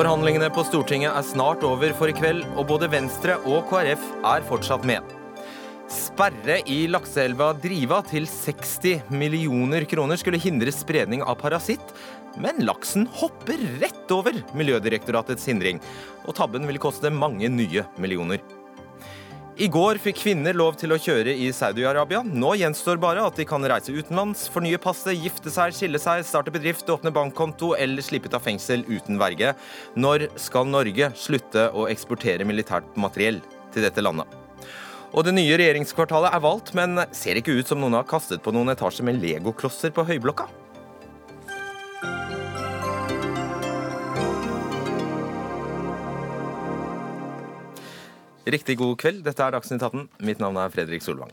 Forhandlingene på Stortinget er snart over for i kveld, og både Venstre og KrF er fortsatt med. Sperre i lakseelva Driva til 60 millioner kroner skulle hindre spredning av parasitt, men laksen hopper rett over Miljødirektoratets hindring, og tabben vil koste mange nye millioner. I går fikk kvinner lov til å kjøre i Saudi-Arabia. Nå gjenstår bare at de kan reise utenlands, fornye passet, gifte seg, skille seg, starte bedrift, åpne bankkonto eller slippe ut av fengsel uten verge. Når skal Norge slutte å eksportere militært materiell til dette landet? Og Det nye regjeringskvartalet er valgt, men ser ikke ut som noen har kastet på noen etasjer med legoklosser på Høyblokka. Riktig god kveld, dette er Dagsnytt 18. Mitt navn er Fredrik Solvang.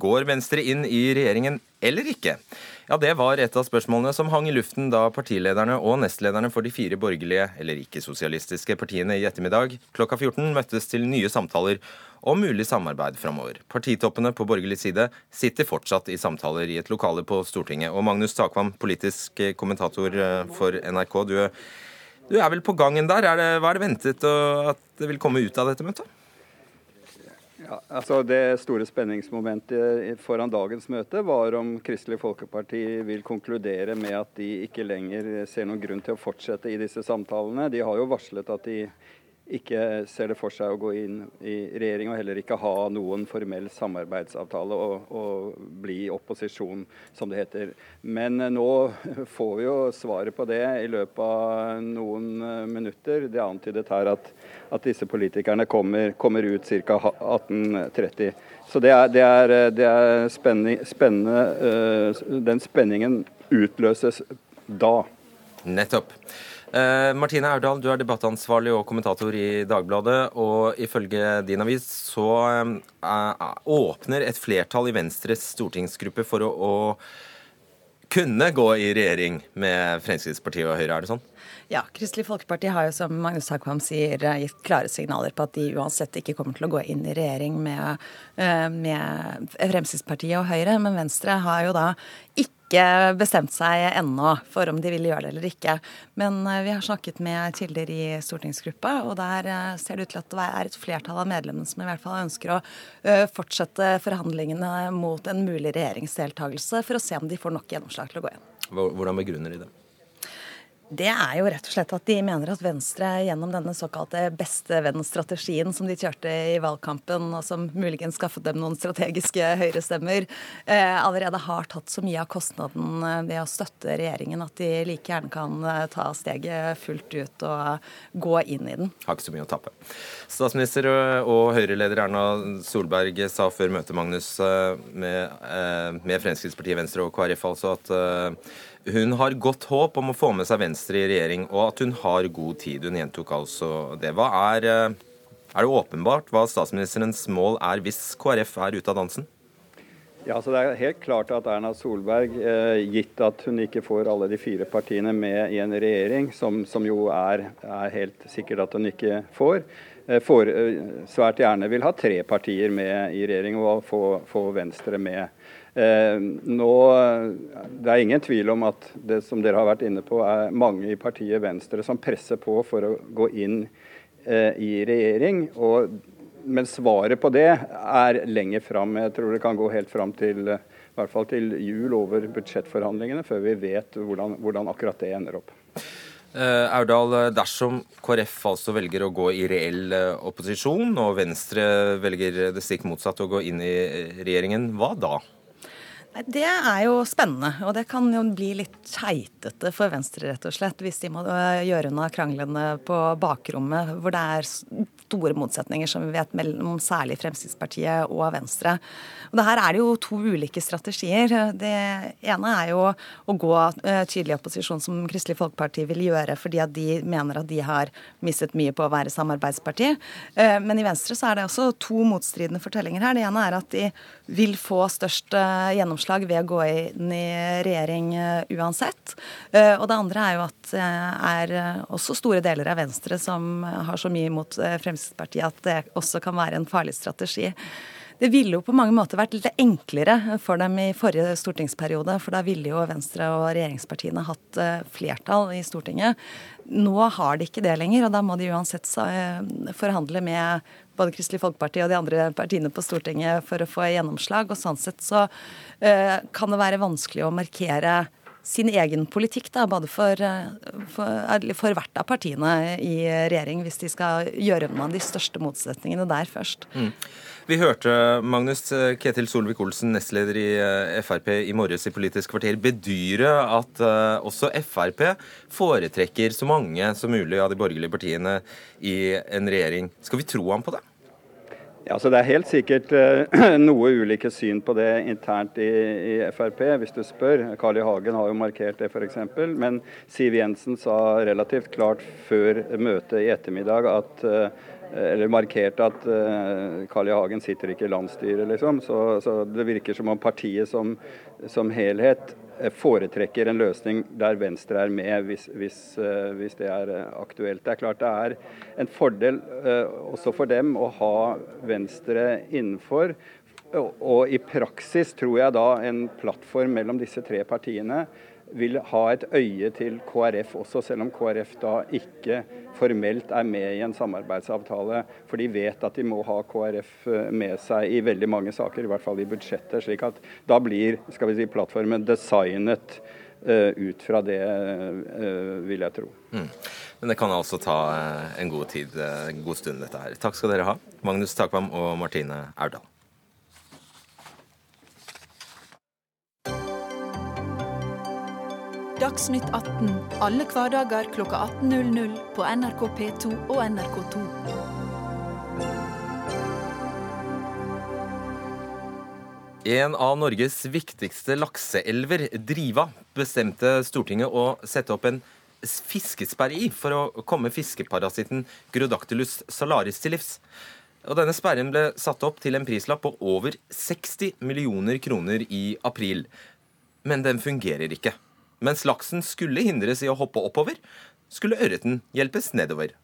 Går Venstre inn i regjeringen eller ikke? Ja, Det var et av spørsmålene som hang i luften da partilederne og nestlederne for de fire borgerlige, eller ikke-sosialistiske partiene i ettermiddag klokka 14 møttes til nye samtaler om mulig samarbeid framover. Partitoppene på borgerlig side sitter fortsatt i samtaler i et lokale på Stortinget. Og Magnus Takvam, politisk kommentator eh, for NRK, du, du er vel på gangen der? Er det, hva er det ventet at det vil komme ut av dette møtet? Ja, altså Det store spenningsmomentet foran dagens møte var om Kristelig Folkeparti vil konkludere med at de ikke lenger ser noen grunn til å fortsette i disse samtalene. De har jo varslet at de ikke ser det for seg å gå inn i regjering og heller ikke ha noen formell samarbeidsavtale og, og, bli opposisjon, som det heter. Men eh, nå får vi jo svaret på det i løpet av noen eh, minutter. Det er antydet her at, at disse politikerne kommer, kommer ut ca. 18.30. Så det er, det er, eh, det er spenning, spennende. Den spenningen utløses da. Nettopp. Eh, Martine Aurdal, du er debattansvarlig og kommentator i Dagbladet. Og ifølge din avis så eh, åpner et flertall i Venstres stortingsgruppe for å, å kunne gå i regjering med Fremskrittspartiet og Høyre, er det sånn? Ja, Kristelig Folkeparti har jo, som Magnus Takvam sier, gitt klare signaler på at de uansett ikke kommer til å gå inn i regjering med, eh, med Fremskrittspartiet og Høyre. Men Venstre har jo da ikke bestemt seg ennå for om de vil gjøre det eller ikke. Men eh, vi har snakket med kilder i stortingsgruppa, og der eh, ser det ut til at det er et flertall av medlemmene som i hvert fall ønsker å eh, fortsette forhandlingene mot en mulig regjeringsdeltakelse, for å se om de får nok gjennomslag til å gå igjen. Hvordan begrunner de det? Det er jo rett og slett at de mener at Venstre gjennom denne såkalte bestevenn-strategien som de kjørte i valgkampen, og som muligens skaffet dem noen strategiske høyrestemmer, eh, allerede har tatt så mye av kostnaden eh, ved å støtte regjeringen at de like gjerne kan eh, ta steget fullt ut og gå inn i den. Har ikke så mye å tape. Statsminister og Høyre-leder Erna Solberg sa før møtet, Magnus, eh, med, med Fremskrittspartiet, Venstre og KrF altså at hun har godt håp om å få med seg Venstre i regjering, og at hun har god tid. Hun gjentok altså det. Hva er, eh, er det åpenbart hva statsministerens mål er hvis KrF er ute av dansen? Ja, så Det er helt klart at Erna Solberg, eh, gitt at hun ikke får alle de fire partiene med i en regjering, som, som jo er, er, helt sikkert at hun ikke får, eh, får, svært gjerne vil ha tre partier med i regjering og få, få Venstre med. Eh, nå, det er ingen tvil om at det som dere har vært inne på, er mange i partiet Venstre som presser på for å gå inn eh, i regjering. Og, men svaret på det er lenger fram. Jeg tror det kan gå helt fram til, i hvert fall til jul over budsjettforhandlingene, før vi vet hvordan, hvordan akkurat det ender opp. Uh, Aurdal, dersom KrF altså velger å gå i reell opposisjon, og Venstre velger det stikk motsatte, å gå inn i regjeringen, hva da? Det er jo spennende, og det kan jo bli litt keitete for Venstre, rett og slett, hvis de må øh, gjøre unna kranglene på bakrommet, hvor det er store motsetninger, som vi vet, mellom særlig Fremskrittspartiet og Venstre. Og det her er det jo to ulike strategier. Det ene er jo å gå øh, tydelig i opposisjon, som Kristelig Folkeparti vil gjøre, fordi at de mener at de har mistet mye på å være samarbeidsparti. Øh, men i Venstre så er det også to motstridende fortellinger her. Det ene er at de vil få størst gjennomslag gjennomslag ved å gå inn i regjering eh, uansett. Eh, og det andre er jo at det er eh, også store deler av Venstre som har så mye imot Fremskrittspartiet at det også kan være en farlig strategi. Det ville jo på mange måter vært litt enklere for dem i forrige stortingsperiode, for da ville jo Venstre og regjeringspartiene hatt flertall i Stortinget. Nå har de ikke det lenger, og da må de uansett forhandle med både Kristelig Folkeparti og de andre partiene på Stortinget for å få gjennomslag. Og sånn sett så uh, kan det være vanskelig å markere sin egen politikk, da, både for, for, for, hvert av partiene i regjering, hvis de skal gjøre unna de største motsetningene der først. Mm. Vi hørte Magnus Ketil Solvik-Olsen, nestleder i eh, Frp, i morges i Politisk kvarter bedyre at uh, også Frp foretrekker så mange som mulig av de borgerlige partiene i en regjering. Skal vi tro ham på det? Ja, så Det er helt sikkert uh, noe ulike syn på det internt i, i, Frp, hvis du spør. Carl I. Hagen har jo markert det f.eks. Men Siv Jensen sa relativt klart før møtet i ettermiddag at Eh, eller markert at uh, Carl I. Hagen sitter ikke i landsstyret, liksom. Så, så, det virker som om partiet som, som, helhet eh, foretrekker en løsning der Venstre er med, hvis, hvis, uh, hvis, det er aktuelt. Det er klart det er en fordel også for dem å ha Venstre innenfor. Og i praksis tror jeg da en plattform mellom disse tre partiene vil ha et øye til KrF også, selv om KrF da ikke formelt er med i en samarbeidsavtale. For de vet at de må ha KrF eh, med seg i veldig mange saker, i hvert fall i budsjettet. slik at da blir skal vi si, plattformen designet uh, ut fra det, uh, vil jeg tro. Mm. Men det kan altså ta en god tid, en god stund, dette her. Takk skal dere ha, Magnus Takvam og Martine Aurdal. Dagsnytt 18 alle hverdager kl 18.00 på NRK P2 og NRK2. En av Norges viktigste lakseelver, Driva, bestemte Stortinget å sette opp en fiskesperre i for å komme fiskeparasitten Grodactylus salaris til livs. Og denne sperren ble satt opp til en prislapp på over 60 millioner kroner i april. Men den fungerer ikke. Mens laksen skulle hindres i å hoppe oppover, skulle ørreten hjelpes nedover.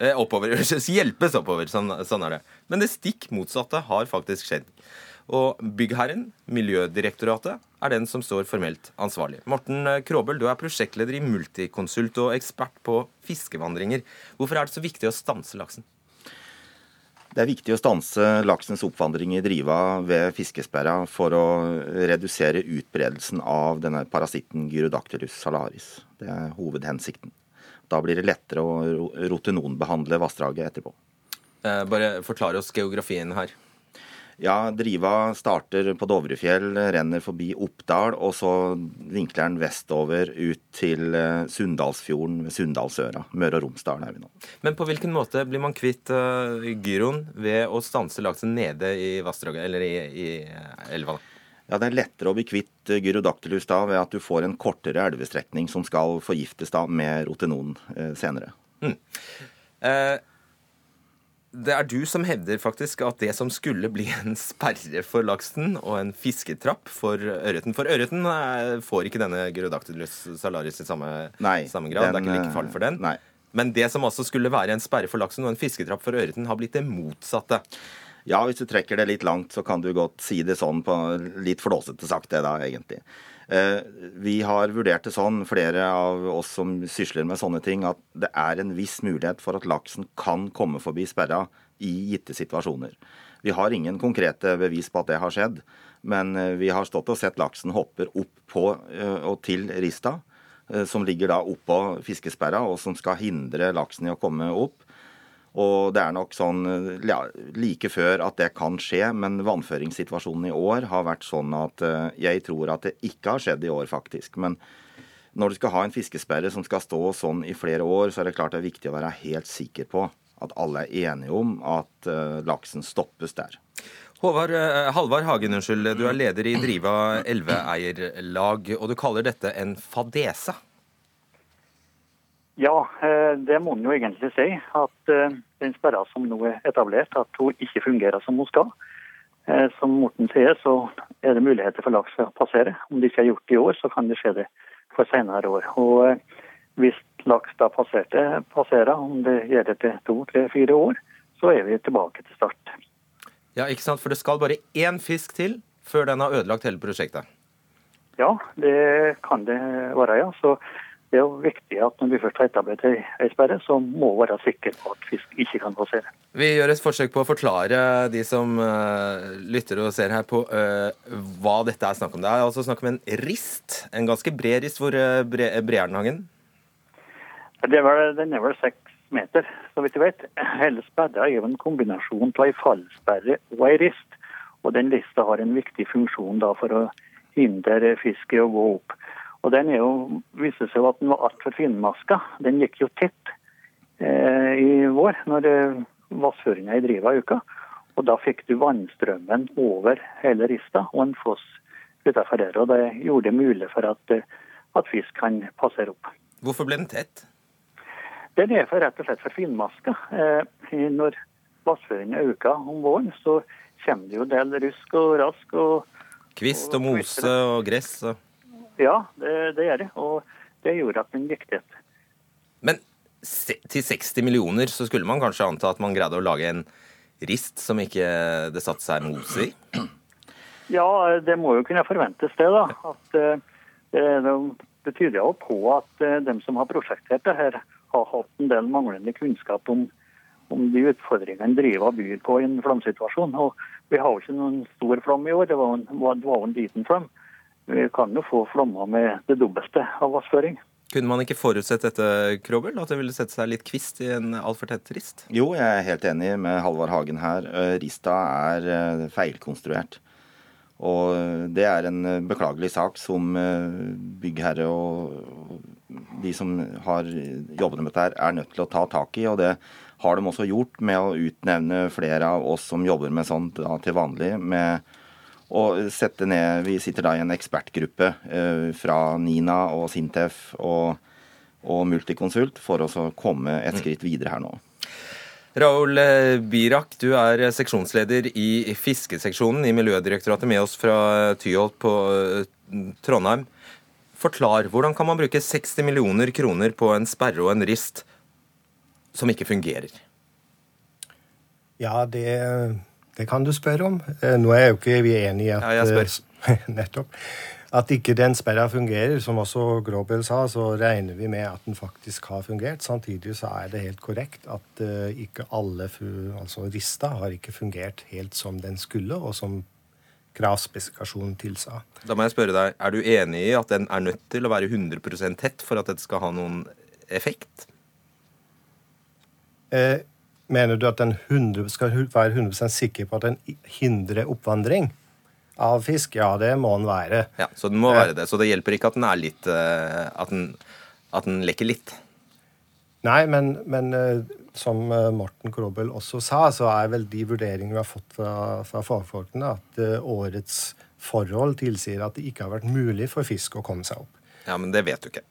Eh, oppover, hjelpes oppover, sånn, sånn, er det. Men det stikk motsatte har faktisk skjedd. Og byggherren, Miljødirektoratet, er den som står formelt ansvarlig. Morten Kråbøl, du er prosjektleder i Multiconsult og ekspert på fiskevandringer. Hvorfor er det så viktig å stanse laksen? Det er viktig å stanse laksens oppvandring i driva ved fiskesperra for å redusere utbredelsen av denne parasitten Gyrodactylus salaris. Det er hovedhensikten. Da blir det lettere å rotenonbehandle vassdraget etterpå. Eh, bare forklare oss geografien her. Ja, Driva starter på Dovrefjell, renner forbi Oppdal, og så vinkler den vestover ut til eh, Sunndalsfjorden ved Sunndalsøra. Møre og Romsdal er vi nå. Men på hvilken måte blir man kvitt uh, gyroen ved å stanse laksen nede i vassdraget, eller i, i eh, elva? Ja, Det er lettere å bli kvitt gyrodactylus da ved at du får en kortere elvestrekning som skal forgiftes da med rotenon eh, senere. Mm. Eh, det er du som hevder faktisk at det som skulle bli en sperre for laksen og en fisketrapp for ørreten For ørreten eh, får ikke denne Gyrodactylus salaris i samme, nei, samme grad. Den, det er ikke like fall for den. Nei. Men det som altså skulle være en sperre for laksen og en fisketrapp for ørreten, har blitt det motsatte. Ja, hvis du trekker det litt langt, så kan du godt si det sånn på litt flåsete sagt, det da, egentlig. Eh, vi har vurdert det sånn, flere av oss som sysler med sånne ting, at det er en viss mulighet for at laksen kan komme forbi sperra i gitte situasjoner. Vi har ingen konkrete bevis på at det har skjedd, men eh, vi har stått og sett laksen hopper opp på eh, og til rista, som ligger da oppå fiskesperra, og som skal hindre laksen i å komme opp. Og det er nok sånn ja, like før at det kan skje, men vannføringssituasjonen i år har vært sånn at eh, jeg tror at det ikke har skjedd i år, faktisk. Men når du skal ha en fiskesperre som skal stå sånn i flere år, så er det klart det er viktig å være helt sikker på at alle er enige om at uh, laksen stoppes der. Håvard, Halvard Hagen, unnskyld. Du er leder i Driva elveeierlag, og du kaller dette en fadese. Ja, eh, det må en jo egentlig si. At eh, den sperra som nå er etablert, at hun ikke fungerer som hun skal. Eh, som Morten sier, så er det muligheter for laks å passere. Om det ikke er gjort i år, så kan det skje det for senere år. Og hvis laks da passerer, om det gjør det til to, tre, fire år, så er vi tilbake til start. Ja, ikke sant? For det skal bare én fisk til før den har ødelagt hele prosjektet. Ja, det kan det være, ja. Så det er jo viktig at når vi først har etablert ei sperre, så må vi være sikre på at fisk ikke kan passere. Vi gjør et forsøk på å forklare de som uh, lytter og ser her på uh, hva dette er snakk om. Det er altså snakk om en rist. En ganske bred rist. Hvor uh, bred, bred er den, Hagen? Den er vel seks meter, så vidt jeg vet. Hele sperra er jo en kombinasjon av ei fallsperre og ei rist. Og den lista har en viktig funksjon da for å hindre fisket å gå opp. Og den er jo, viste seg at den var altfor finmaska. Den gikk jo tett eh, i vår når eh, vassføringa i Driva øka. Og da fikk du vannstrømmen over hele rista og en foss utenfor der. Og det gjorde det mulig for at, eh, at fisk kan passere opp. Hvorfor ble den tett? Den er for rett og slett for finmaska. Eh, når vassføringa øker om våren, så kommer det jo en del rusk og rask. og Kvist og mose og gress og Ja, det, det gjør det. Og det gjorde at den gikk tett. Men til 60 millioner så skulle man kanskje anta at man greide å lage en rist som ikke det satte seg mos i? Ja, det må jo kunne forventes det, da. At uh, det, det tyder jo på at uh, dem som har prosjektert det her, har hatt en del manglende kunnskap om, om de utfordringene Driva byr på i en flomsituasjon. Og vi har jo ikke noen stor flom i år, det var en, det var en liten flom. Vi kan jo få flommer med det dobbelte av vassføring. Kunne man ikke forutsett dette, Krobel? At det ville sette seg litt kvist i en altfor tett rist? Jo, jeg er helt enig med Halvard Hagen her. Rista er feilkonstruert. Og det er en beklagelig sak som byggherre og de som har jobbet med dette, er nødt til å ta tak i. Og det har de også gjort med å utnevne flere av oss som jobber med sånt da, til vanlig. med å sette ned, Vi sitter da i en ekspertgruppe eh, fra NINA og Sintef og, og Multiconsult for å komme et skritt videre her nå. Raoul eh, Birak, du er seksjonsleder i fiskeseksjonen i Miljødirektoratet med oss fra Tyholt på eh, Trondheim. Forklar, hvordan kan man bruke 60 millioner kroner på en sperre og en rist som ikke fungerer? Ja, det, det kan du spørre om. Eh, nå er jo ikke vi enige i at ja, jeg spør. Eh, nettopp. At ikke den sperra fungerer, som også Gråbøl sa, så regner vi med at den faktisk har fungert. Samtidig så er det helt korrekt at uh, ikke alle altså Rista har ikke fungert helt som den skulle, og som kravspesifikasjonen tilsa. Da må jeg spørre deg, Er du enig i at den er nødt til å være 100% tett for at dette skal ha noen effekt? Eh, mener du at den 100, skal være 100% sikker på at den hindrer oppvandring av fisk? Ja, det må den være. Ja, Så den må eh, være det. Så det hjelper ikke at den er litt eh, At den, at den lekker litt? Nei, men, men eh, som Morten Krobel også sa, så er vel de vurderingene vi har fått fra, fra fagfolkene, at årets forhold tilsier at det ikke har vært mulig for fisk å komme seg opp. Ja, Men det vet du ikke.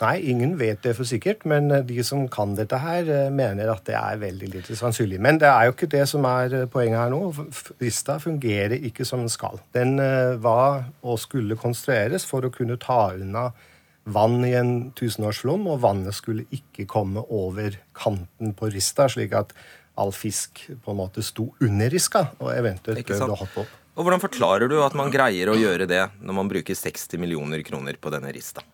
Nei, ingen vet det for sikkert, men eh, de som kan dette her, eh, mener at det er veldig lite sannsynlig. Men det er jo ikke det som er eh, poenget her nå. Lista fungerer ikke som den skal. Den var og skulle konstrueres for å kunne ta unna vann i en tusenårsflom, og vannet skulle ikke komme over kanten på rista, slik at all fisk på en måte sto under riska og eventuelt prøvde å hoppe opp. Og Hvordan forklarer du at man greier å gjøre det når man bruker 60 millioner kroner på denne rista?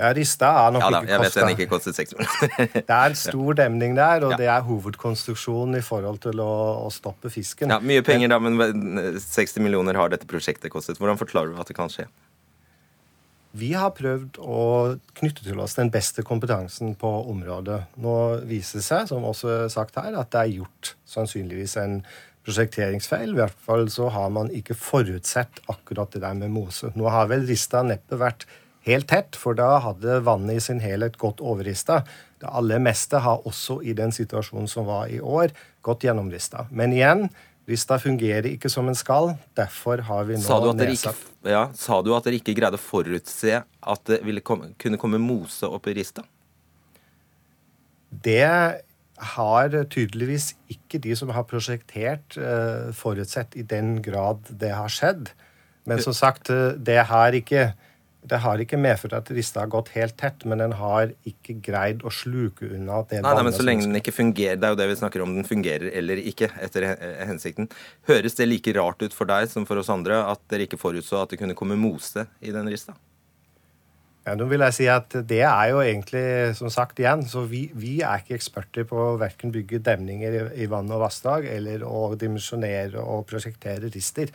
Ja, Rista er nok ja, da, jeg vet den ikke kostet 6 millioner. det er en stor demning der, og ja. det er hovedkonstruksjonen i forhold til å, å, stoppe fisken. Ja, Mye penger, da, men 60 millioner har dette prosjektet kostet. Hvordan forklarer du at det kan skje? Vi har prøvd å knytte til oss den beste kompetansen på området. Nå viser det seg, som også sagt her, at det er gjort sannsynligvis en prosjekteringsfeil. I hvert fall så har man ikke forutsett akkurat det der med mose. Nå har vel Rista neppe vært helt tett, for da hadde vannet i sin helhet gått overrista. Det aller meste har også i den situasjonen som var i år, gått gjennomrista. Men igjen, rista fungerer ikke som en skal. Derfor har vi nå sa nedsatt ja, Sa du at dere ikke greide å forutse at det ville komme, kunne komme mose opp i rista? Det har tydeligvis ikke de som har prosjektert, uh, forutsett i den grad det har skjedd. Men som sagt, uh, det har ikke Det har ikke medført at rista har gått helt tett, men den har ikke greid å sluke unna det nei, nei, men Så lenge den ikke fungerer, det er jo det vi snakker om, den fungerer eller ikke etter hensikten. Høres det like rart ut for deg som for oss andre at dere ikke forutså at det kunne komme mose i den rista? Ja, nå vil jeg si at Det er jo egentlig, som sagt igjen, så vi, vi er ikke eksperter på verken bygge demninger i, i vann og vassdrag eller å dimensjonere og prosjektere rister.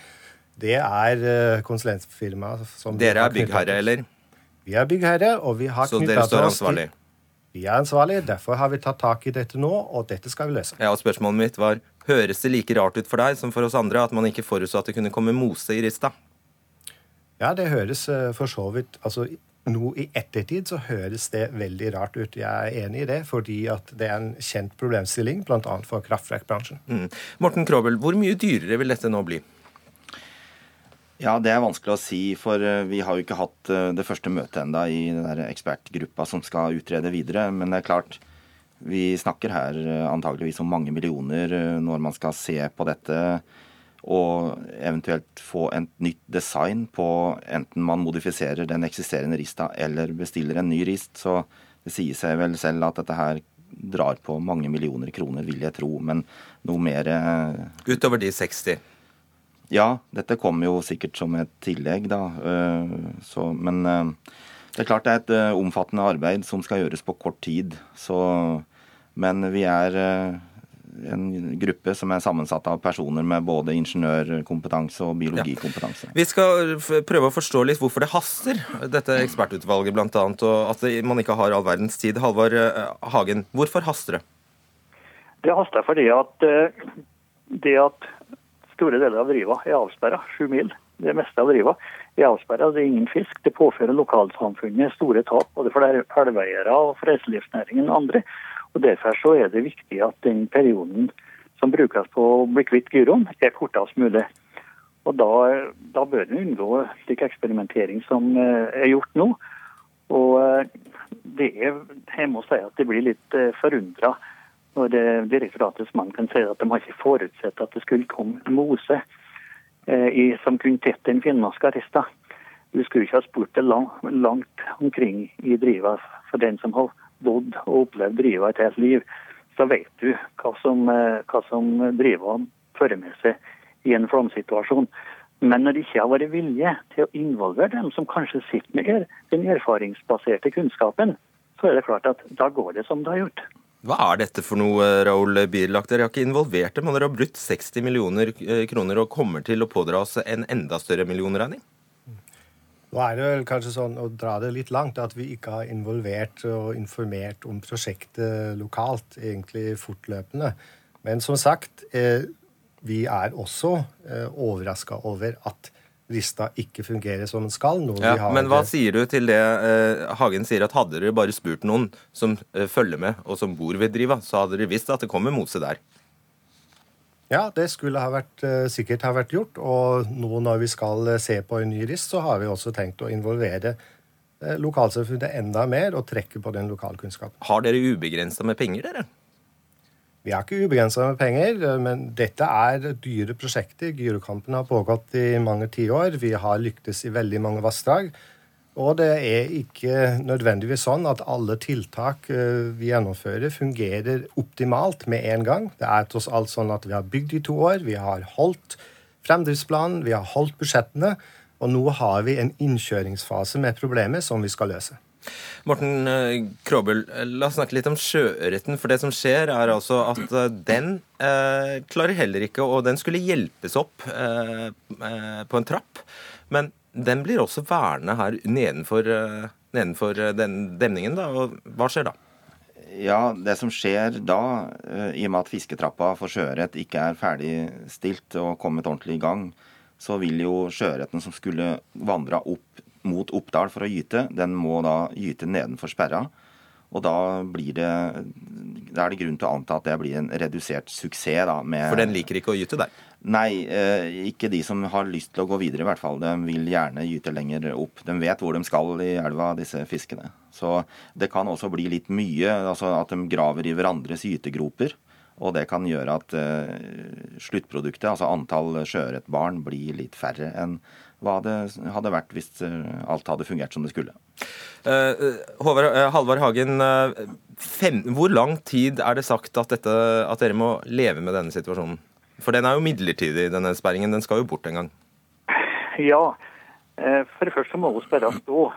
Det er uh, konsulentfirmaet som Dere er byggherre, eller? Vi er byggherre, og vi har knytta oss til Så dere står ansvarlig? Vi er ansvarlig, derfor har vi tatt tak i dette nå, og dette skal vi løse. Ja, og Spørsmålet mitt var høres det like rart ut for deg som for oss andre at man ikke forutså at det kunne komme mose i Rista? Ja, det høres uh, for så vidt altså, nå i ettertid så høres det veldig rart ut. Jeg er enig i det, fordi at det er en kjent problemstilling, bl.a. for kraftverkbransjen. Mm. Morten Krobel, hvor mye dyrere vil dette nå bli? Ja, Det er vanskelig å si, for eh, vi har jo ikke hatt eh, det første møtet enda i den ekspertgruppa som skal utrede videre. Men det er klart, vi snakker her eh, antageligvis om mange millioner når man skal se på dette. Og eventuelt få et nytt design på enten man modifiserer den eksisterende rista eller bestiller en ny rist. Så det sier seg vel selv at dette her drar på mange millioner kroner, vil jeg tro. Men noe mer Utover de 60? Ja, dette kommer jo sikkert som et tillegg, da. Eh, så, men eh, det er klart det er et eh, omfattende arbeid som skal gjøres på kort tid. Så, men vi er en gruppe som er sammensatt av personer med både ingeniørkompetanse og biologikompetanse. Ja. Vi skal prøve å forstå litt hvorfor det haster, dette ekspertutvalget bl.a., og at man ikke har all verdens tid. Halvard Hagen, hvorfor haster det? Det haster fordi at det at Store deler av Driva er avsperra, sju mil. Det meste av Driva er avsperra. Det er ingen fisk. Det påfører lokalsamfunnet store tap, både for elveeiere og for reiselivsnæringen og andre. Og Derfor så er det viktig at den perioden som brukes på å bli kvitt gyroen, er kortest mulig. Og Da, da bør en unngå slik eksperimentering som eh, er gjort nå. Og eh, det er, jeg må si at det blir litt eh, det når direktoratets mann kan si at de har ikke forutsett at det skulle komme mose eh, som kunne tette en finnmarkske rista. Du skulle ikke ha spurt det lang, langt omkring i Driva for den som har bodd og opplevd Driva et helt liv. Så vet du hva som, eh, hva som Driva fører med seg i en flomsituasjon. Men når det ikke har vært vilje til å involvere dem som kanskje sitter med den erfaringsbaserte kunnskapen, så er det klart at da går det som det har gjort. Hva er dette for noe, Raoul Bierlach? Dere har ikke involvert dem, og dere har brutt 60 millioner eh, kroner og kommer til å pådra oss en enda større millionregning? Nå er det vel kanskje sånn å dra det litt langt at vi ikke har involvert og informert om prosjektet lokalt, egentlig fortløpende. Men som sagt, eh, vi er også eh, overraska over at lista ikke fungerer som den skal. Ja, men hva sier du til det eh, Hagen sier, at hadde dere bare spurt noen som eh, følger med, og som bor ved Driva, så hadde dere visst at det kommer mose der? Ja, det skulle ha vært, eh, sikkert ha vært gjort. Og nå når vi skal eh, se på en ny rist, så har vi også tenkt å involvere eh, lokalsamfunnet enda mer og trekke på den lokalkunnskapen. Har dere ubegrensa med penger, dere? Vi er ikke ubegrensa med penger, men dette er dyre prosjekter. Gyrokampen har pågått i mange tiår. Vi har lyktes i veldig mange vassdrag. Og det er ikke nødvendigvis sånn at alle tiltak eh, vi gjennomfører, fungerer optimalt med en gang. Det er tross alt sånn at vi har bygd i to år, vi har holdt fremdriftsplanen, vi har holdt budsjettene, og nå har vi en innkjøringsfase med problemet som vi skal løse. Morten Kråbøl, la oss snakke litt om sjøørreten. For det som skjer, er altså at eh, den eh, klarer heller ikke Og den skulle hjelpes opp eh, eh, på en trapp. Men den blir også værende her nedenfor, eh, nedenfor den demningen. Da. Og hva skjer da? Ja, Det som skjer da, i og med at fisketrappa for sjøørret ikke er ferdigstilt og kommet ordentlig i gang, så vil jo sjøørreten som skulle vandra opp mot Oppdal for å gyte, den må da gyte nedenfor sperra. Og da blir det Da er det grunn til å anta at det blir en redusert suksess. da. Med, for den liker ikke å gyte der? Nei, eh, ikke de som har lyst til å gå videre, i hvert fall. De vil gjerne gyte lenger opp. De vet hvor de skal i elva, disse fiskene. Så det kan også bli litt mye. altså At de graver i hverandres gytegroper. Og det kan gjøre at sluttproduktet, altså antall sjøørretbarn, blir litt færre enn hva det hadde vært hvis alt hadde fungert som det skulle. Håvard, Halvard Hagen, fem, hvor lang tid er det sagt at, dette, at dere må leve med denne situasjonen? For den er jo midlertidig, denne sperringen. Den skal jo bort en gang. Ja. For det første må hun sperres stå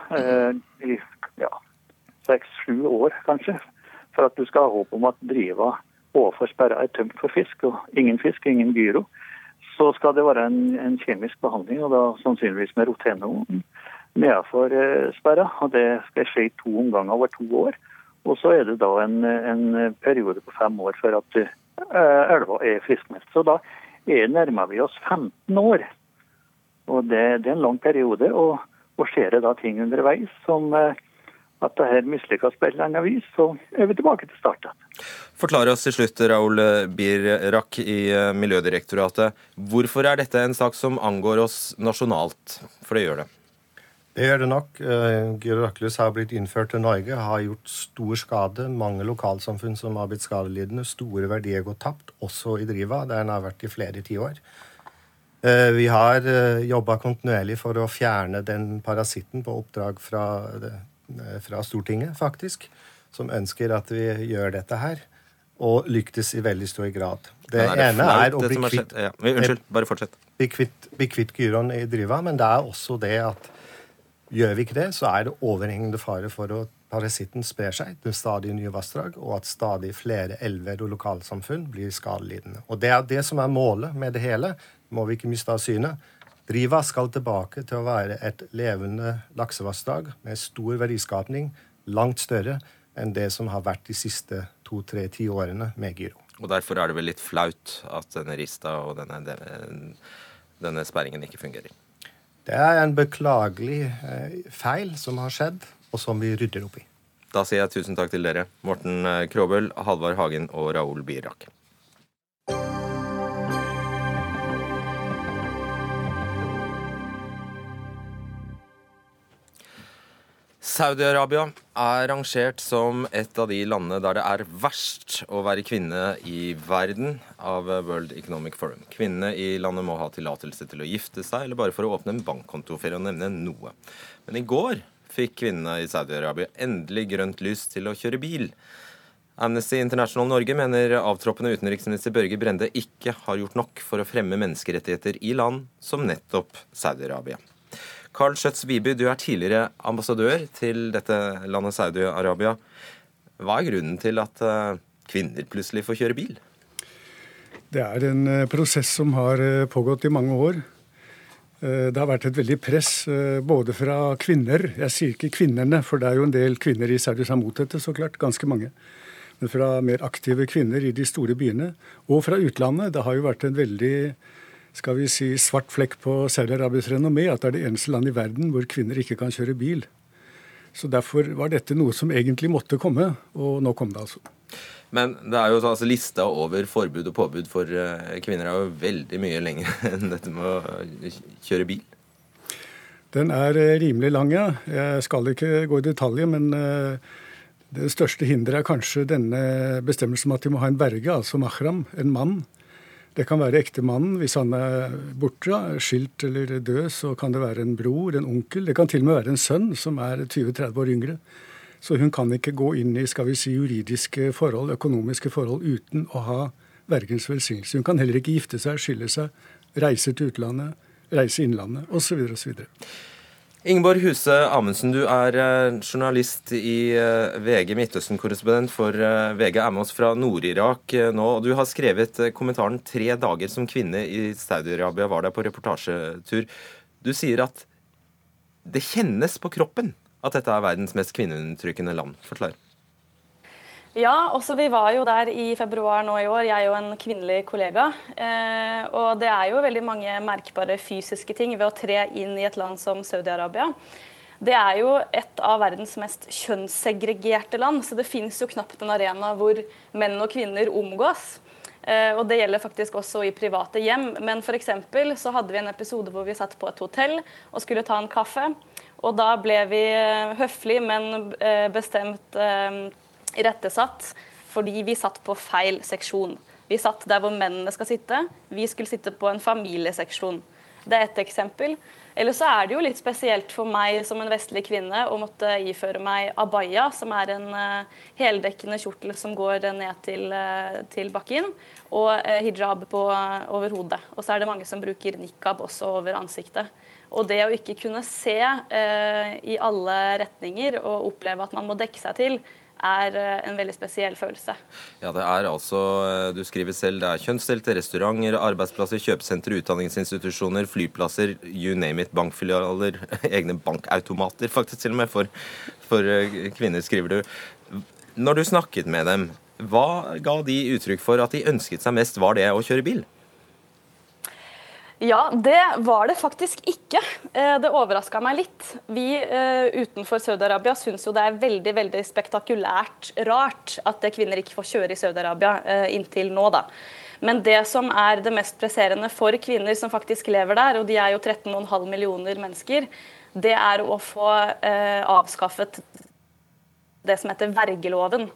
i ja, seks-sju år, kanskje. For at du skal ha håp om at driva overfor sperra er tømt for fisk, og ingen fisk, ingen gyro. Så skal det være en, en kjemisk behandling, og da sannsynligvis med roteno nedenfor eh, sperra. Og det skal skje i to omganger over to år. Og så er det da en, en periode på fem år før at uh, elva er friskmeldt. Så da er, nærmer vi oss 15 år. Og det, det er en lang periode. Og, og skjer det da ting underveis som uh, at det her mislykkes på et eller annet vis, så er vi tilbake til starten. Forklar oss til slutt, Raoul Birrak i eh, Miljødirektoratet. Hvorfor er dette en sak som angår oss nasjonalt? For det gjør det. Det gjør det nok. Eh, Gyroklus har blitt innført til Norge, har gjort stor skade. Mange lokalsamfunn som har blitt skadelidende. Store verdier gått tapt, også i Driva, der den har vært i flere tiår. Eh, vi har jobba kontinuerlig for å fjerne den parasitten på oppdrag fra fra Stortinget, faktisk, som ønsker at vi gjør dette her. Og lyktes i veldig stor grad. Det, ja, det ene er å bli kvitt, ja. Unnskyld, bare fortsett. Bli kvitt, kvitt gyroen i driva, men det er også det at gjør vi ikke det, så er det overhengende fare for at parasitten sprer seg til stadig nye vassdrag, og at stadig flere elver og lokalsamfunn blir skadelidende. Og det er det som er målet med det hele. Må vi ikke miste av syne. Driva skal tilbake til å være et levende laksevassdrag med stor verdiskapning, langt større enn det som har vært de siste to-tre tiårene med Gyro. Og Derfor er det vel litt flaut at denne rista og denne, denne sperringen ikke fungerer? Det er en beklagelig eh, feil som har skjedd, og som vi rydder opp i. Da sier jeg tusen takk til dere, Morten eh, Kråbøl, Halvard Hagen og Raoul Birak. Saudi-Arabia er rangert som et av de landene der det er verst å være kvinne i verden av World Economic Forum. Kvinnene i landet må ha tillatelse til å gifte seg, eller bare for å åpne en bankkonto, for å nevne noe. Men i går fikk kvinnene i Saudi-Arabia endelig grønt lys til å kjøre bil. Amnesty International Norge mener avtroppende utenriksminister Børge Brende ikke har gjort nok for å fremme menneskerettigheter i land som nettopp Saudi-Arabia. Carl Schjøtz Viby, du er tidligere ambassadør til dette landet Saudi-Arabia. Hva er grunnen til at eh, kvinner plutselig får kjøre bil? Det er en eh, prosess som har eh, pågått i mange år. Det har vært et veldig press både fra kvinner Jeg sier ikke kvinnene, for det er jo en del kvinner i Saudi som er mot dette, så klart. Ganske mange. Men fra mer aktive kvinner i de store byene. Og fra utlandet. Det har jo vært en veldig skal vi si, svart flekk på Saudi-Arabias renommé at det er det eneste landet i verden hvor kvinner ikke kan kjøre bil. Så Derfor var dette noe som egentlig måtte komme, og nå kom det altså. Men det er jo altså, lista over forbud og påbud for uh, kvinner er jo veldig mye lenger enn dette med å kjøre bil. Den er uh, rimelig lang, ja. Jeg skal ikke gå i detalj, men uh, det største hinderet er kanskje denne bestemmelsen om at de må ha en verge, altså mahram, en mann, det kan være ektemannen hvis han er borte, skilt eller død. Så kan det være en bror, en onkel. Det kan til og med være en sønn som er 20-30 år yngre. Så hun kan ikke gå inn i skal vi si, juridiske forhold, økonomiske forhold, uten å ha vergens velsignelse. Hun kan heller ikke gifte seg, skille seg, reise til utlandet, reise innlandet osv. osv. Ingeborg Huse Amundsen, du er eh, journalist i eh, VG, Midtøsten-korrespondent for eh, VG, er med oss fra Nord-Irak nå. og Du har skrevet kommentaren 'Tre dager som kvinne i Saudi-Arabia var der på reportasjetur'. Du sier at det kjennes på kroppen at dette er verdens mest kvinneundertrykkende land. Forklar. Ja, også vi var jo der i februar nå i år, jeg og en kvinnelig kollega. Eh, og det er jo veldig mange merkbare fysiske ting ved å tre inn i et land som Saudi-Arabia. Det er jo et av verdens mest kjønnssegregerte land, så det finnes jo knapt en arena hvor menn og kvinner omgås. Eh, og det gjelder faktisk også i private hjem. Men f.eks. så hadde vi en episode hvor vi satt på et hotell og skulle ta en kaffe. Og da ble vi høflig, men eh, bestemt eh, irettesatt fordi vi satt på feil seksjon. Vi satt der hvor mennene skal sitte. Vi skulle sitte på en familieseksjon. Det er ett eksempel. Eller så er det jo litt spesielt for meg som en vestlig kvinne å måtte iføre meg abaya, som er en uh, heldekkende kjortel som går ned til, uh, til bakken, og uh, hijab på, over hodet. Og så er det mange som bruker nikab også over ansiktet. Og det å ikke kunne se i alle retninger og oppleve at man må dekke seg til, er eh, en veldig spesiell følelse. Ja, det er altså, eh, Du skriver selv det er kjønnsdelte restauranter, arbeidsplasser, kjøpesentre, utdanningsinstitusjoner, flyplasser, you name it, bankfilialer, egne bankautomater faktisk til og med for, for eh, kvinner, skriver du. Når du snakket med dem, hva ga de uttrykk for at de ønsket seg mest? Var det å kjøre bil? Ja, det var det faktisk ikke. Eh, det overraska meg litt. Vi uh, utenfor Saudi-Arabia syns jo det er veldig veldig spektakulært rart at kvinner ikke får kjøre i Saudi-Arabia uh, inntil nå, da. Men det som er det mest presserende for kvinner som faktisk lever der, og de er jo 13,5 millioner mennesker, det er å få avskaffet det som heter vergeloven.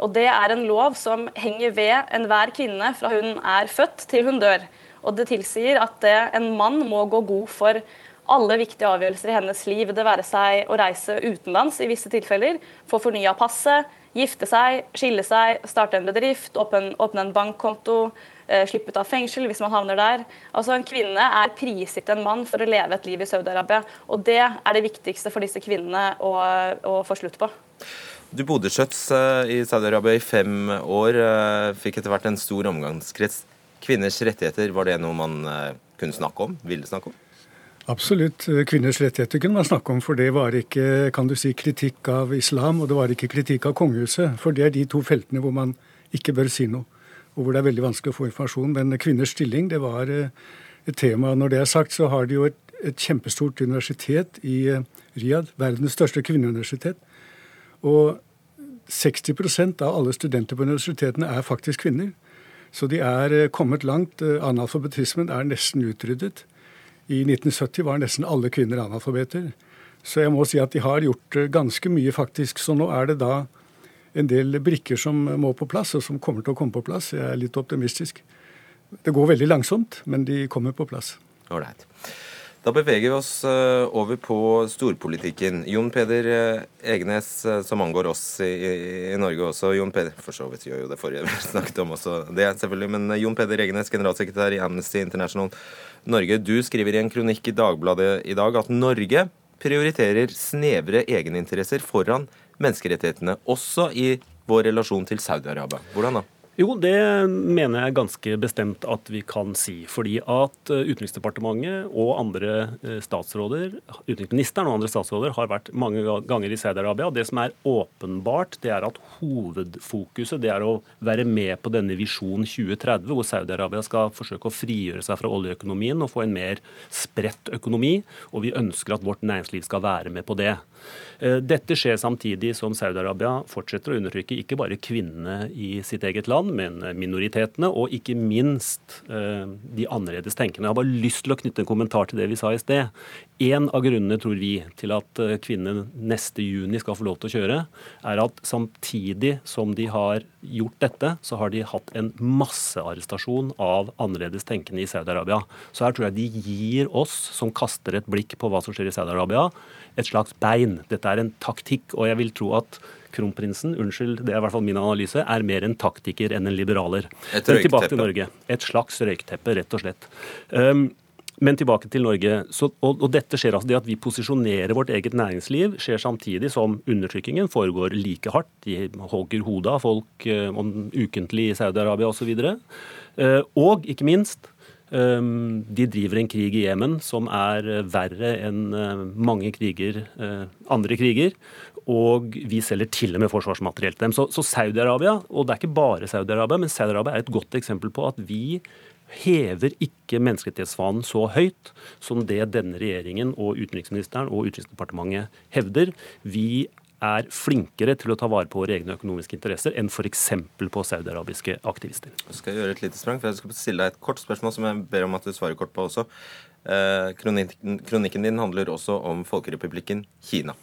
Og det er en lov som henger ved enhver kvinne fra hun er født til hun dør. Og det tilsier at en mann må gå god for alle viktige avgjørelser i hennes liv, det være seg å reise utenlands i visse tilfeller, få fornya passet, gifte seg, skille seg, starte en bedrift, åpne, en bankkonto, eh, slippe ut av fengsel hvis man havner der. Altså En kvinne er prisgitt en mann for å leve et liv i Saudi-Arabia. Og det er det viktigste for disse kvinnene å, å få slutt på. Du bodde skjøts eh, i Saudi-Arabia i fem år, eh, fikk etter hvert en stor omgangskrets Kvinners rettigheter, var det noe man eh, kunne snakke om? Ville snakke om? Absolutt. Kvinners rettigheter kunne man snakke om, for det var ikke kan du si, kritikk av islam, og det var ikke kritikk av kongehuset. For det er de to feltene hvor man ikke bør si noe, og hvor det er veldig vanskelig å få informasjon. Men kvinners stilling, det var eh, et tema. Når det er sagt, så har de jo et, et kjempestort universitet i eh, Riyadh, verdens største kvinneuniversitet. Og 60% av alle studenter på universitetene er faktisk kvinner. Så de er eh, kommet langt. Eh, analfabetismen er nesten utryddet. I 1970 var nesten alle kvinner analfabeter. Så jeg må si at de har gjort eh, ganske mye, faktisk. Så nå er det da en del brikker som må på plass, og som kommer til å komme på plass. Jeg er litt optimistisk. Det går veldig langsomt, men de kommer på plass. Alright. Da beveger vi oss eh, over på storpolitikken. Jon Peder Egnes, Egenes, eh, som angår oss i, i, Norge også. Jon Peder, For så vidt gjør jo det forrige vi snakket om også, det selvfølgelig. Men Jon Peder Egenes, generalsekretær i Amnesty International Norge. Du skriver i en kronikk i Dagbladet i dag at Norge prioriterer snevre egeninteresser foran menneskerettighetene, også i vår relasjon til Saudi-Arabia. Hvordan da? Jo, det mener jeg ganske bestemt at vi kan si. Fordi at eh, Utenriksdepartementet og andre eh, statsråder, utenriksministeren og andre statsråder har vært mange ganger i Saudi-Arabia. Det som er åpenbart, det er at hovedfokuset det er å være med på denne visjon 2030, hvor Saudi-Arabia skal forsøke å frigjøre seg fra oljeøkonomien og få en mer spredt økonomi. Og vi ønsker at vårt næringsliv skal være med på det. Eh, dette skjer samtidig som Saudi-Arabia fortsetter å undertrykke ikke bare kvinnene i sitt eget land, men minoritetene, og ikke minst eh, de annerledes tenkende. Jeg har bare lyst til å knytte en kommentar til det vi sa i sted. En av grunnene, tror vi, til at eh, kvinnene neste juni skal få lov til å kjøre, er at samtidig som de har gjort dette, så har de hatt en massearrestasjon av annerledes tenkende i Saudi-Arabia. Så her tror jeg de gir oss, som kaster et blikk på hva som skjer i Saudi-Arabia, et slags bein. Dette er en taktikk, og jeg vil tro at kronprinsen, unnskyld, det er i hvert fall min analyse, er mer en taktiker enn en liberaler. Et røykteppe. Tilbake til Norge. Et slags røykteppe, rett og slett. Um, men tilbake til Norge. Så, og, og, dette skjer altså Det at vi posisjonerer vårt eget næringsliv, skjer samtidig som undertrykkingen foregår like hardt. De hogger hodet av folk um, ukentlig i Saudi-Arabia osv. Uh, og ikke minst um, de driver en krig i Jemen som er eh, verre enn uh, mange kriger, uh, andre kriger. Og vi selger til og med forsvarsmateriell til dem. Så, så Saudi-Arabia, og det er ikke bare Saudi-Arabia, men Saudi-Arabia er et godt eksempel på at vi hever ikke menneskerettighetsfanen så høyt som det denne regjeringen og utenriksministeren og Utenriksdepartementet hevder. Vi er flinkere til å ta vare på våre egne økonomiske interesser enn f.eks. på saudiarabiske aktivister. Jeg skal gjøre et lite sprang, for jeg skal stille deg et kort spørsmål som jeg ber om at du svarer kort på også. Eh, kronikken din handler også om Folkerepublikken Kina.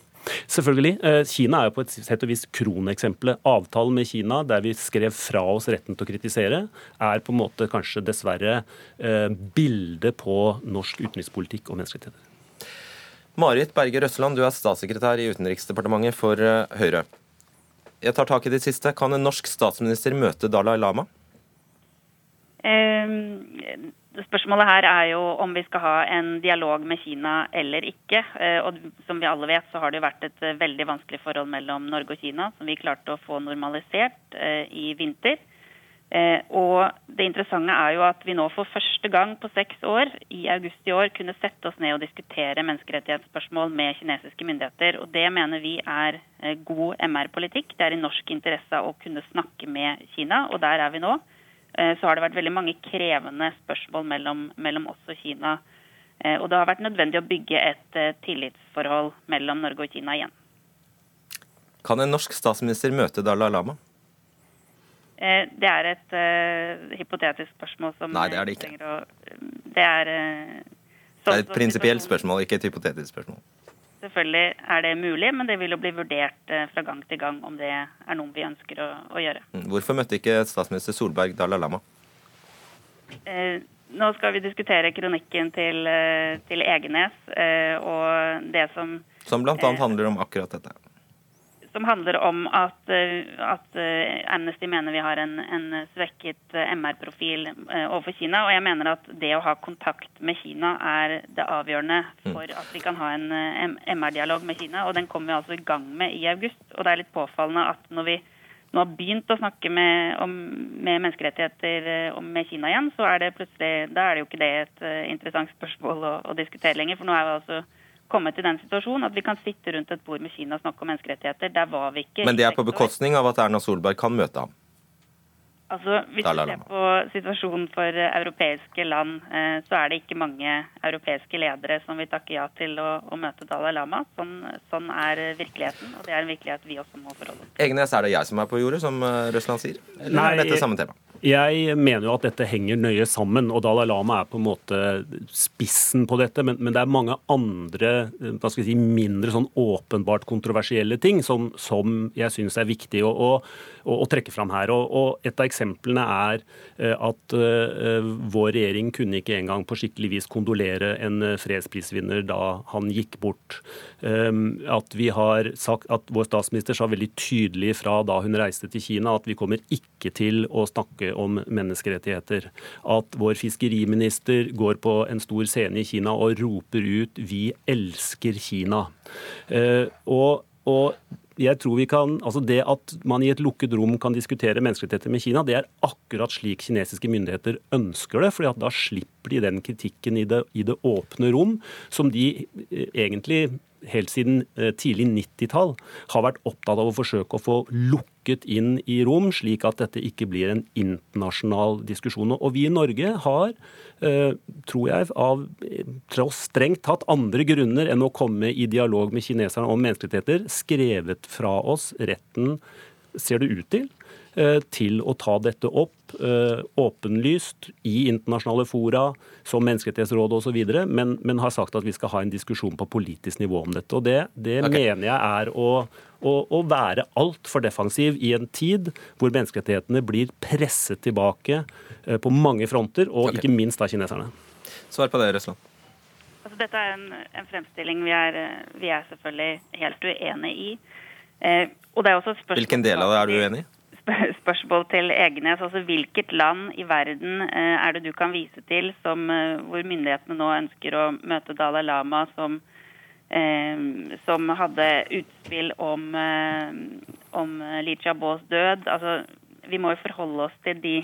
Selvfølgelig. Eh, Kina er jo på et sett og vis kroneksempelet. Avtalen med Kina, der vi skrev fra oss retten til å kritisere, er på en måte kanskje dessverre eh, bildet på norsk utenrikspolitikk og menneskerettigheter. Marit Berger Røsseland, du er statssekretær i Utenriksdepartementet for eh, Høyre. Jeg tar tak i det siste. Kan en norsk statsminister møte Dalai Lama? Eh, Spørsmålet her er jo om vi skal ha en dialog med Kina eller ikke. Eh, og Som vi alle vet, så har det jo vært et eh, veldig vanskelig forhold mellom Norge og Kina, som vi klarte å få normalisert eh, i vinter. Og Det interessante er jo at vi nå for første gang på seks år, i august i år, kunne sette oss ned og diskutere menneskerettighetsspørsmål med kinesiske myndigheter. Og Det mener vi er god MR-politikk. Det er i norsk interesse å kunne snakke med Kina, og der er vi nå. Eh, så har det vært veldig mange krevende spørsmål mellom, mellom oss og Kina. Eh, og det har vært nødvendig å bygge et eh, tillitsforhold mellom Norge og Kina igjen. Kan en norsk statsminister møte Dalai Lama? Det er et uh, hypotetisk spørsmål som Nei, det er det ikke. Å, det er, uh, det er et prinsipielt spørsmål, ikke et hypotetisk spørsmål. Selvfølgelig er det mulig, men det vil jo bli vurdert eh, fra gang til gang om det er noe vi ønsker å, å gjøre. Mm, hvorfor møtte ikke statsminister Solberg Dalai Lama? Eh, nå skal vi diskutere kronikken til, eh, til Egenes eh, og det som Som bl.a. Eh, handler om akkurat dette? Som handler om at, eh, at, eh, Amnesty mener vi har en, en svekket eh, MR-profil overfor Kina. Og jeg mener at det å ha kontakt med Kina er det avgjørende mm. for at vi kan ha en MR-dialog med Kina. Og den kommer vi altså i gang med i august. Og det er litt påfallende at når vi nå har begynt å snakke med, om, med menneskerettigheter med Kina igjen, så er det plutselig da er det jo ikke det et interessant spørsmål å, å diskutere lenger. For nå er vi altså kommet i den situasjonen at vi kan sitte rundt et bord med Kina og snakke om menneskerettigheter. Der var vi ikke. Men det er på bekostning av at Erna Solberg kan møte ham? Altså, Hvis vi ser på situasjonen for europeiske land, eh, så er det ikke mange europeiske ledere som vil takke ja til å, å møte Dalai Lama. Sånn, sånn, er virkeligheten, og det er en virkelighet vi også må forholde oss til. Egnes, er det jeg som er på jordet, som eh, Røsland sier? Eller Nei, er dette samme tema? Jeg mener jo at dette henger nøye sammen, og Dalai Lama er på en måte spissen på dette. Men, men det er mange andre hva skal jeg si, mindre sånn åpenbart kontroversielle ting som, som jeg syns er viktig å, å, å, trekke fram her. Og, og, Et av eksemplene er eh, at uh, vår regjering kunne ikke engang på skikkelig vis kondolere en fredsprisvinner da han gikk bort. Um, at vi har sagt at Vår statsminister sa veldig tydelig fra da hun reiste til Kina at vi kommer ikke til å snakke snakke om menneskerettigheter. At vår fiskeriminister går på en stor scene i Kina og roper ut 'vi elsker Kina'. Eh, og, og jeg tror vi kan, altså Det at man i et lukket rom kan diskutere menneskerettigheter med Kina, det er akkurat slik kinesiske myndigheter ønsker det. fordi at da slipper de den kritikken i det, i det åpne rom som de eh, egentlig helt siden eh, tidlig 90-tall har vært opptatt av å forsøke å få lukket inn i rom, slik at dette ikke blir en internasjonal diskusjon. Og vi i Norge har, eh, tror jeg, av tross strengt tatt andre grunner enn å komme i dialog med kineserne om menneskerettigheter, skrevet fra oss retten, ser det ut til, til å ta dette opp eh, åpenlyst i internasjonale fora, som Menneskerettighetsrådet osv., men, men har sagt at vi skal ha en diskusjon på politisk nivå om dette. Og Det, det okay. mener jeg er å, å, å være altfor defensiv i en tid hvor menneskerettighetene blir presset tilbake eh, på mange fronter, og okay. ikke minst av kineserne. Svar på det, Røsland. Altså, dette er en, en fremstilling vi er, vi er, selvfølgelig helt uenig i. Eh, Hvilken del av det er du uenig i? Spørsmål til Egenes. Altså, hvilket land i verden eh, er det du kan vise til som, eh, hvor myndighetene nå ønsker å møte Dalai Lama, som, eh, som hadde utspill om, om Li Chabos død? Altså, vi må jo forholde oss til de,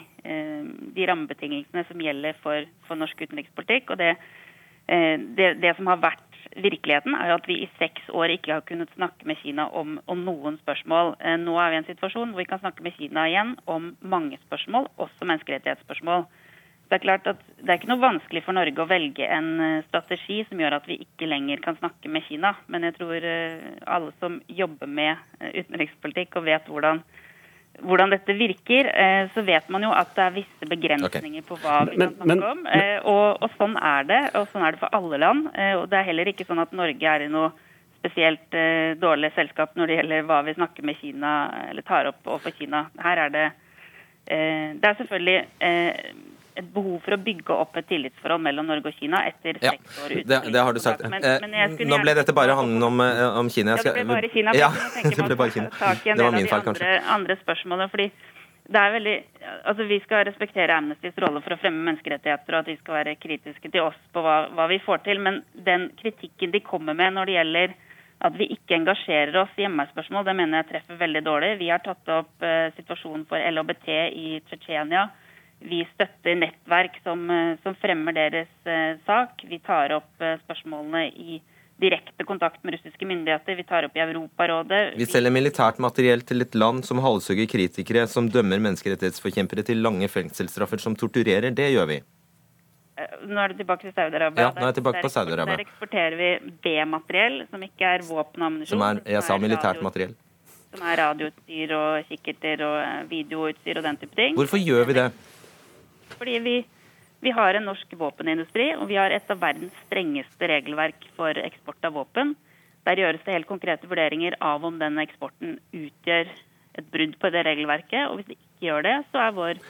de rammebetingelsene som gjelder for, for norsk utenrikspolitikk. og det, det, det som har vært virkeligheten er jo at vi i seks år ikke har kunnet snakke med Kina om, om, noen spørsmål. Eh, nå er vi i en situasjon hvor vi kan snakke med Kina igjen om mange spørsmål, også menneskerettighetsspørsmål. Det er klart at det er ikke noe vanskelig for Norge å velge en eh, strategi som gjør at vi ikke lenger kan snakke med Kina. Men jeg tror eh, alle som jobber med utenrikspolitikk og vet hvordan hvordan dette virker, eh, så vet man jo at det er visse begrensninger okay. på hva vi kan snakke om. Eh, og, og, sånn er det, og sånn er det for alle land. Eh, og det er heller ikke sånn at Norge er i noe spesielt dårlig selskap når det gjelder hva vi snakker med Kina, eller tar opp overfor Kina. Her er det eh, Det er selvfølgelig eh, et behov for å bygge opp et tillitsforhold mellom Norge og Kina etter Ja, seks år uten det, det har du sagt. Men, Eh, men Nå ble dette bare handlet om, eh, om Kina. Jeg Ja, det ble bare Kina. Ja, det ble bare Kina. Det var min feil, kanskje. andre, andre fordi det er veldig, altså Vi skal respektere Amnestys rolle for å fremme menneskerettigheter, og at de skal være kritiske til oss på hva, hva vi får til. Men den kritikken de kommer med når det gjelder at vi ikke engasjerer oss i MR-spørsmål, det mener jeg treffer veldig dårlig. Vi har tatt opp uh, situasjonen for LHBT i Tsjetsjenia. Vi støtter nettverk som, eh, som fremmer deres eh, sak. Vi tar opp eh, spørsmålene i direkte kontakt med russiske myndigheter. Vi tar opp i Europarådet. Vi selger militært materiell til et land som halshugger kritikere, som dømmer menneskerettighetsforkjempere til lange fengselsstraffer, som torturerer. Det gjør vi. Nå er du tilbake til Saudi-Arabia. Ja, nå er jeg tilbake på Saudi-Arabia. Der eksporterer vi B-materiell, som ikke er våpen og ammunisjon. Som er, jeg sa militært materiell. Som er radioutstyr og kikkerter og videoutstyr og den type ting. Hvorfor gjør vi det? Fordi vi, vi har en norsk våpenindustri, og vi har et av verdens strengeste regelverk for eksport av våpen. Der gjøres det helt konkrete vurderinger av om den eksporten utgjør et brudd på det regelverket. Og hvis det ikke gjør det, så er vår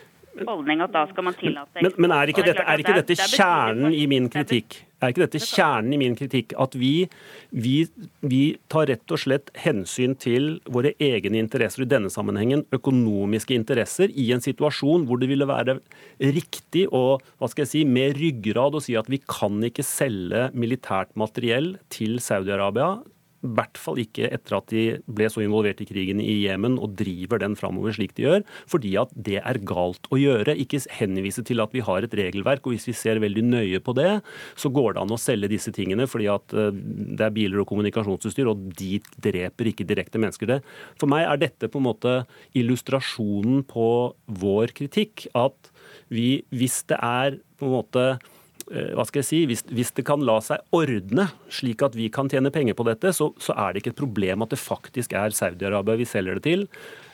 holdning at da skal man tillate Men, men er ikke dette, er ikke dette er kjernen i min kritikk? Er ikke dette kjernen i min kritikk? At vi, vi, vi tar rett og slett hensyn til våre egne interesser, i denne sammenhengen økonomiske interesser, i en situasjon hvor det ville være riktig og hva skal jeg si, med ryggrad å si at vi kan ikke selge militært materiell til Saudi-Arabia. I hvert fall ikke etter at de ble så involvert i krigen i Jemen og driver den framover slik de gjør, fordi at det er galt å gjøre. Ikke henvise til at vi har et regelverk, og hvis vi ser veldig nøye på det, så går det an å selge disse tingene fordi at eh, det er biler og kommunikasjonsutstyr, og de dreper ikke direkte mennesker. Det. For meg er dette på en måte illustrasjonen på vår kritikk. At vi, hvis det er på en måte hva skal jeg si, hvis, hvis det kan la seg ordne slik at vi kan tjene penger på dette, så, så er det ikke et problem at det faktisk er Saudi-Arabia vi selger det til.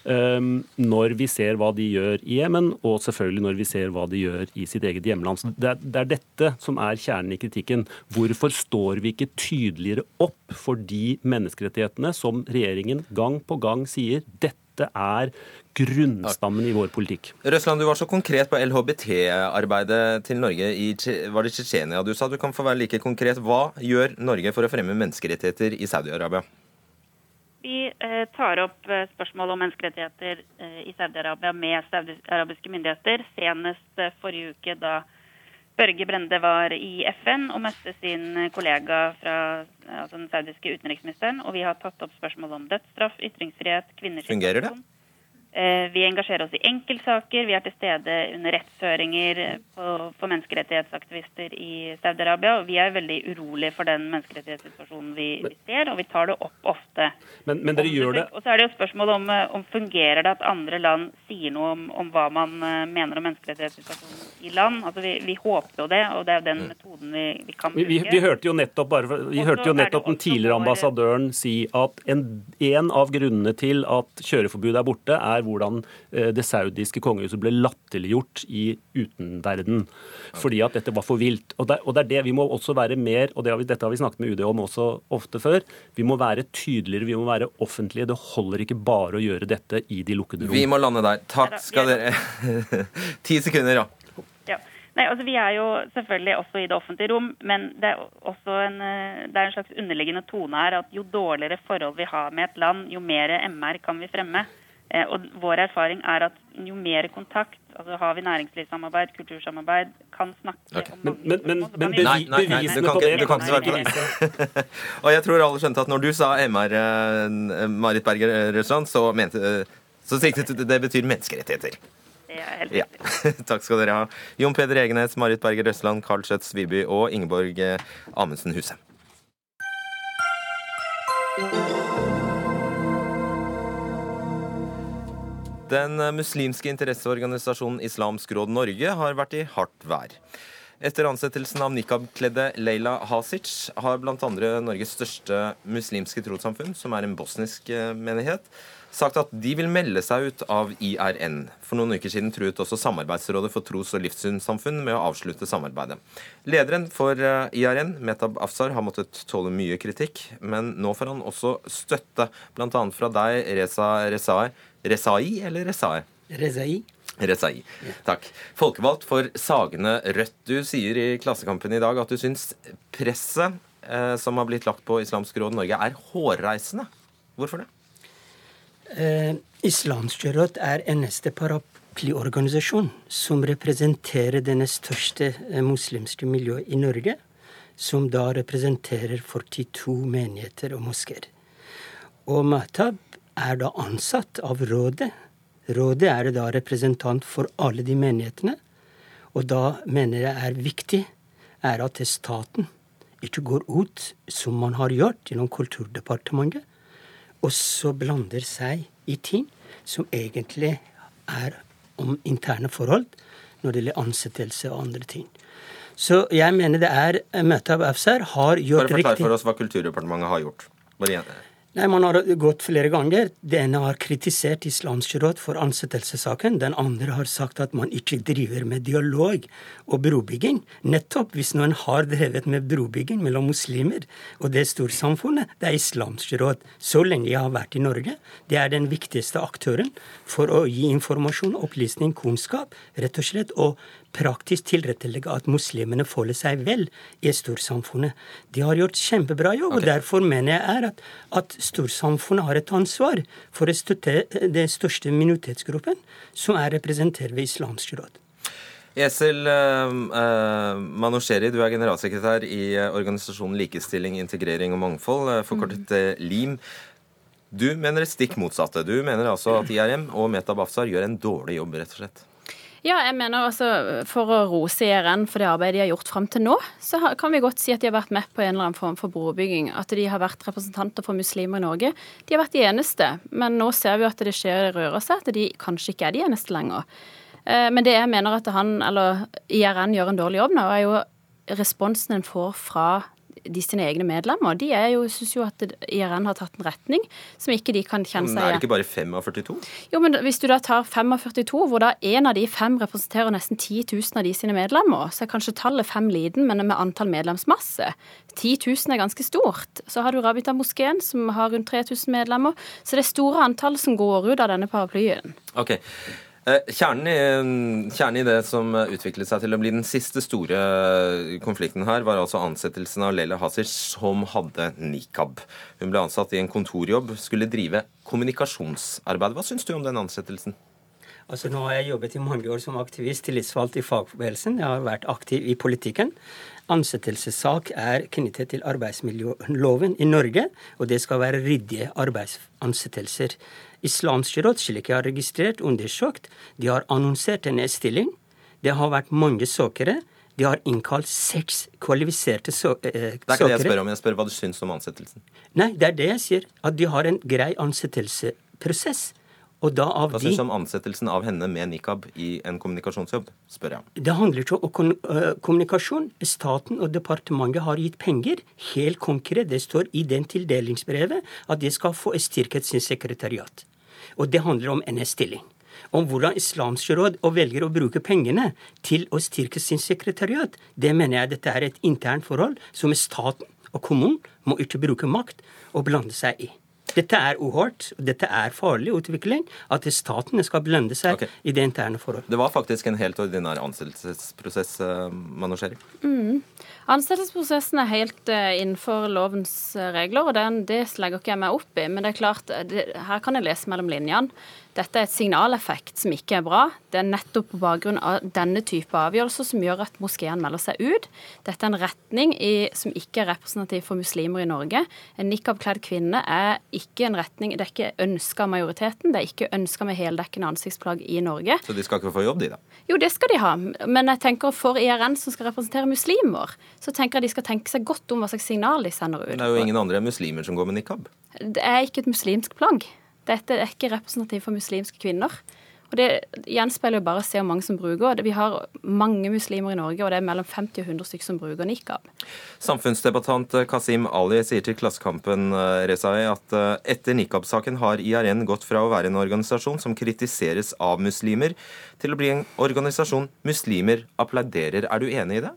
um, når vi ser hva de gjør i Jemen, og selvfølgelig når vi ser hva de gjør i sitt eget hjemland. Det, er, det er dette som er kjernen i kritikken. Hvorfor står vi ikke tydeligere opp for de menneskerettighetene som regjeringen gang på gang sier dette er grunnstammen i vår politikk? Røsland, du var så konkret på LHBT-arbeidet til Norge i var det Tsjetsjenia du sa. Du kan få være like konkret. Hva gjør Norge for å fremme menneskerettigheter i Saudi-Arabia? Vi eh, tar opp eh, spørsmål om menneskerettigheter eh, i Saudi-Arabia med saudiarabiske myndigheter. Senest forrige uke da Børge Brende var i FN og møtte sin kollega fra altså den saudiske utenriksministeren. Og vi har tatt opp spørsmål om dødsstraff, ytringsfrihet, kvinners Fungerer det? Eh, Vi engasjerer oss i enkeltsaker. Vi er til stede under rettshøringer eh, for menneskerettighetsaktivister i Saudi-Arabia. Og vi er veldig urolige for den menneskerettighetssituasjonen vi, vi ser, og vi tar det opp ofte. Men, men dere gjør det Og så er det jo spørsmål om, eh, om fungerer det at andre land sier noe om, om hva man mener om menneskerettighetssituasjonen i land. Altså vi, vi håper jo det, og det er jo den metoden vi, vi kan bruke. vi, vi hørte jo nettopp, bare, vi hørte jo nettopp den tidligere ambassadøren si at en, en av grunnene til at kjøreforbudet er borte, er hvordan eh, det saudiske kongehuset ble latterliggjort i utenverden. Fordi at dette var for vilt. Og det, og det er det vi må også være mer, og det har vi, dette har vi snakket med UD om også ofte før, vi må være tydeligere, vi må være offentlige. Det holder ikke bare å gjøre dette i de lukkede rom. Vi må lande der. Takk skal er- dere Ti sekunder, ja. Ja. Nei, altså Vi er jo selvfølgelig også i det offentlige rom, men det er også en, eh, det er en slags underliggende tone her at jo dårligere forhold vi har med et land, jo mer MR kan vi fremme. Eh, Og vår erfaring er at jo mer kontakt, altså har vi næringslivssamarbeid, kultursamarbeid, kan snakke om Men, men, men, men vi- Nei, nei, nei, du bevisene kan på ikke, det du kan ikke svare på det. Og jeg tror alle skjønte at når du sa MR, eh, Marit Berger Røsland, så mente eh, så siktet du det betyr menneskerettigheter. Er Ja. Takk skal dere ha. Jon Peder Egenes, Marit Berger Røsland, Karl Schjøtz Viby og Ingeborg eh, Amundsen Huse. Den muslimske interesseorganisasjonen Islamsk Råd Norge har vært i hardt vær. Etter ansettelsen av nikab-kledde Leila Hasic har bl.a. Norges største muslimske trossamfunn, som er en bosnisk eh, menighet, sagt at de vil melde seg ut av IRN. For noen uker siden truet også Samarbeidsrådet for tros- og livssynssamfunn med å avslutte samarbeidet. Lederen for eh, IRN, Metab Afsar, har måttet tåle mye kritikk, men nå får han også støtte, bl.a. fra deg, Reza Rezai. Rezai eller Rezai? Rezai. Rezai. Takk. Folkevalgt for Sagene Rødt. Du sier i Klassekampen i dag at du syns presset eh, som har blitt lagt på Islamsk Råd Norge, er hårreisende. Hvorfor det? Eh, Islamsk Råd er eneste paraplyorganisasjon som representerer det største eh, muslimske miljøet i Norge, som da representerer 42 menigheter og moskeer. Og Mahtab er da ansatt av rådet Rådet er da representant for alle de menighetene. Og da mener jeg er viktig er at staten ikke går ut som man har gjort gjennom Kulturdepartementet, og så blander seg i ting som egentlig er om interne forhold når det gjelder ansettelse og andre ting. Så jeg mener det er møtet av Afsar har gjort riktig Bare forklar for oss hva Kulturdepartementet har gjort. Bare igjen. Nei, Man har gått flere ganger. Den ene har kritisert Islamsk råd for ansettelsessaken. Den andre har sagt at man ikke driver med dialog og brobygging. Nettopp hvis noen har drevet med brobygging mellom muslimer og det storsamfunnet, det er Islamsk råd. Så lenge jeg har vært i Norge. Det er den viktigste aktøren for å gi informasjon, opplysning, kunnskap, rett og slett. og praktisk tilrettelegge at muslimene føler seg vel i storsamfunnet. De har gjort kjempebra jobb, okay. og derfor mener jeg er at, at storsamfunnet har et ansvar for å støtte den største minoritetsgruppen, som er representert ved Islamsk råd. Esel uh, uh, Manosheri, du er generalsekretær i organisasjonen Likestilling, integrering og mangfold, forkortet mm. LIM. Du mener det stikk motsatte. Du mener altså at IRM og Meta Bafsar gjør en dårlig jobb, rett og slett? Ja, jeg mener altså, For å rose IRN for det arbeidet de har gjort fram til nå, så kan vi godt si at de har vært med på en eller annen form for brobygging. At de har vært representanter for muslimer i Norge. De har vært de eneste. Men nå ser vi at det skjer det rører seg, at de kanskje ikke er de eneste lenger. Eh, men det jeg mener at han, eller IRN gjør en dårlig jobb nå, er jo responsen en får fra de sine egne medlemmer. De er jo, syns jo at IRN har tatt en retning som ikke de kan kjenne seg igjen. Er det ikke bare 5 av 42? Jo, men hvis du da tar 5 av 42, hvor da en av de fem representerer nesten 10 000 av de sine medlemmer, så er kanskje tallet fem liten, men med antall medlemsmasse. 10 000 er ganske stort. Så har du Rabita-moskeen, som har rundt 3000 medlemmer. Så det er store antall som går ut av denne paraplyen. Okay. Eh, kjernen i, kjernen i, det som utviklet seg til å bli den siste store konflikten her, var altså ansettelsen av Leila Hazir, som hadde nikab. Hun ble ansatt i en kontorjobb, skulle drive kommunikasjonsarbeid. Hva syns du om den ansettelsen? Altså Nå har jeg jobbet i mange år som aktivist tillitsvalgt i fagbevegelsen. Jeg har vært aktiv i politikken. Ansettelsessak er knyttet til arbeidsmiljøloven i Norge, og det skal være ryddige arbeidsansettelser. Islamsk råd, slik jeg har registrert, undersøkt, de har annonsert en stilling. Det har vært mange søkere. De har innkalt seks kvalifiserte sø eh, søkere. Det er ikke det jeg spør om, jeg spør hva du syns om ansettelsen. Nei, det er det jeg sier. At de har en grei ansettelsesprosess. Og da av Hva syns du om ansettelsen av henne med nikab i en kommunikasjonsjobb? spør jeg. Det handler ikke om kommunikasjon. Staten og departementet har gitt penger. Helt konkret, det står i den tildelingsbrevet at de skal få styrket sin sekretariat. Og det handler om NS stilling. Om hvordan Islamsk råd velger å bruke pengene til å styrke sin sekretariat, det mener jeg dette er et internt forhold som staten og kommunen må ikke bruke makt og blande seg i. Dette er uhørt, og dette er farlig utvikling. At statene skal blende seg okay. i det interne forhold. Det var faktisk en helt ordinær ansettelsesprosess, eh, Manosheri? Mm. Ansettelsesprosessen er helt uh, innenfor lovens uh, regler, og den, det legger ikke jeg meg opp i. Men det er klart, det, her kan jeg lese mellom linjene. Dette er et signaleffekt som ikke er bra. Det er nettopp på bakgrunn av denne type avgjørelser som gjør at moskeen melder seg ut. Dette er en retning i, som ikke er representativ for muslimer i Norge. En nikab-kledd kvinne er ikke en retning, det er ikke ønska av majoriteten. Det er ikke ønska med heldekkende ansiktsplagg i Norge. Så de skal ikke få jobb, de da? Jo, det skal de ha. Men jeg tenker for IRN som skal representere muslimer, så tenker jeg de skal tenke seg godt om hva slags signal de sender ut. Men det er jo ingen andre muslimer som går med nikab? Det er ikke et muslimsk plagg. Dette er ikke representativt for muslimske kvinner. Og Det gjenspeiler jo bare å se hvor mange som bruker. Vi har mange muslimer i Norge, og det er mellom 50 og 100 stykker som bruker nikab. Samfunnsdebattant Kasim Ali sier til Klassekampen eh, at eh, etter nikab-saken har IRN gått fra å være en organisasjon som kritiseres av muslimer, til å bli en organisasjon muslimer applauderer. Er du enig i det?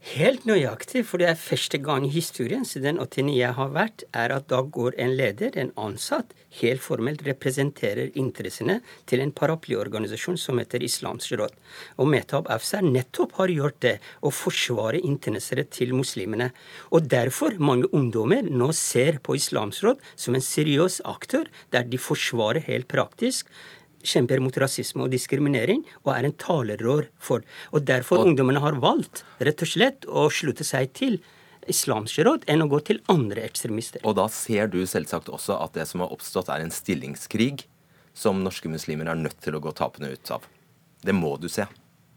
Helt nøyaktig, for det er første gang i historien siden 89 jeg har vært, er at da går en leder, en ansatt, helt formelt representerer interessene til en paraplyorganisasjon som heter Islamsk råd. Og Metab Afsar nettopp har gjort det, å forsvare interessene til muslimene. Og derfor mange ungdommer nå ser på Islamsk råd som en seriøs aktør, der de forsvarer helt praktisk kjemper mot rasisme og diskriminering, og er en talerår for. Og derfor og, ungdommene har valgt rett og slett å slutte seg til islamske råd enn å gå til andre ekstremister. Og da ser du selvsagt også at det som har oppstått, er en stillingskrig som norske muslimer er nødt til å gå tapende ut av. Det må du se.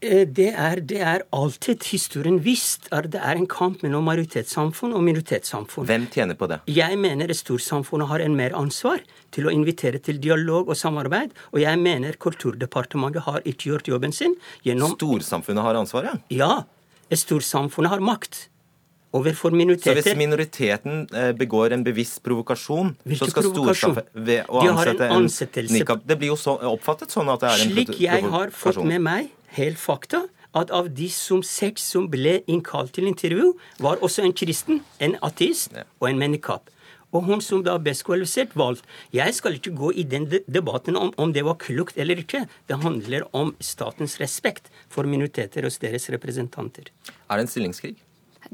Eh, det er, det er, alltid historien visst at det er en kamp mellom majoritetssamfunn og minoritetssamfunn. Hvem tjener på det? Jeg mener storsamfunnet har en mer ansvar til å invitere til dialog og samarbeid. Og jeg mener Kulturdepartementet har ikke gjort jobben sin gjennom Storsamfunnet har ansvaret? Ja. Storsamfunnet har makt. Overfor minoriteter. Så hvis minoriteten eh, begår en bevisst provokasjon, så skal storsamfunnet ved å ansette en, en nikab Det blir jo så, oppfattet sånn at det er en provokasjon. Slik jeg har fått med meg helt fakta at av de som seks som ble innkalt til intervju, var også en kristen, en ateist og en menikap. Og hun som da best kvalifisert valgt. Jeg skal ikke gå i den debatten om, om det var klokt eller ikke. Det handler om statens respekt for minoriteter og deres representanter. Er det en stillingskrig?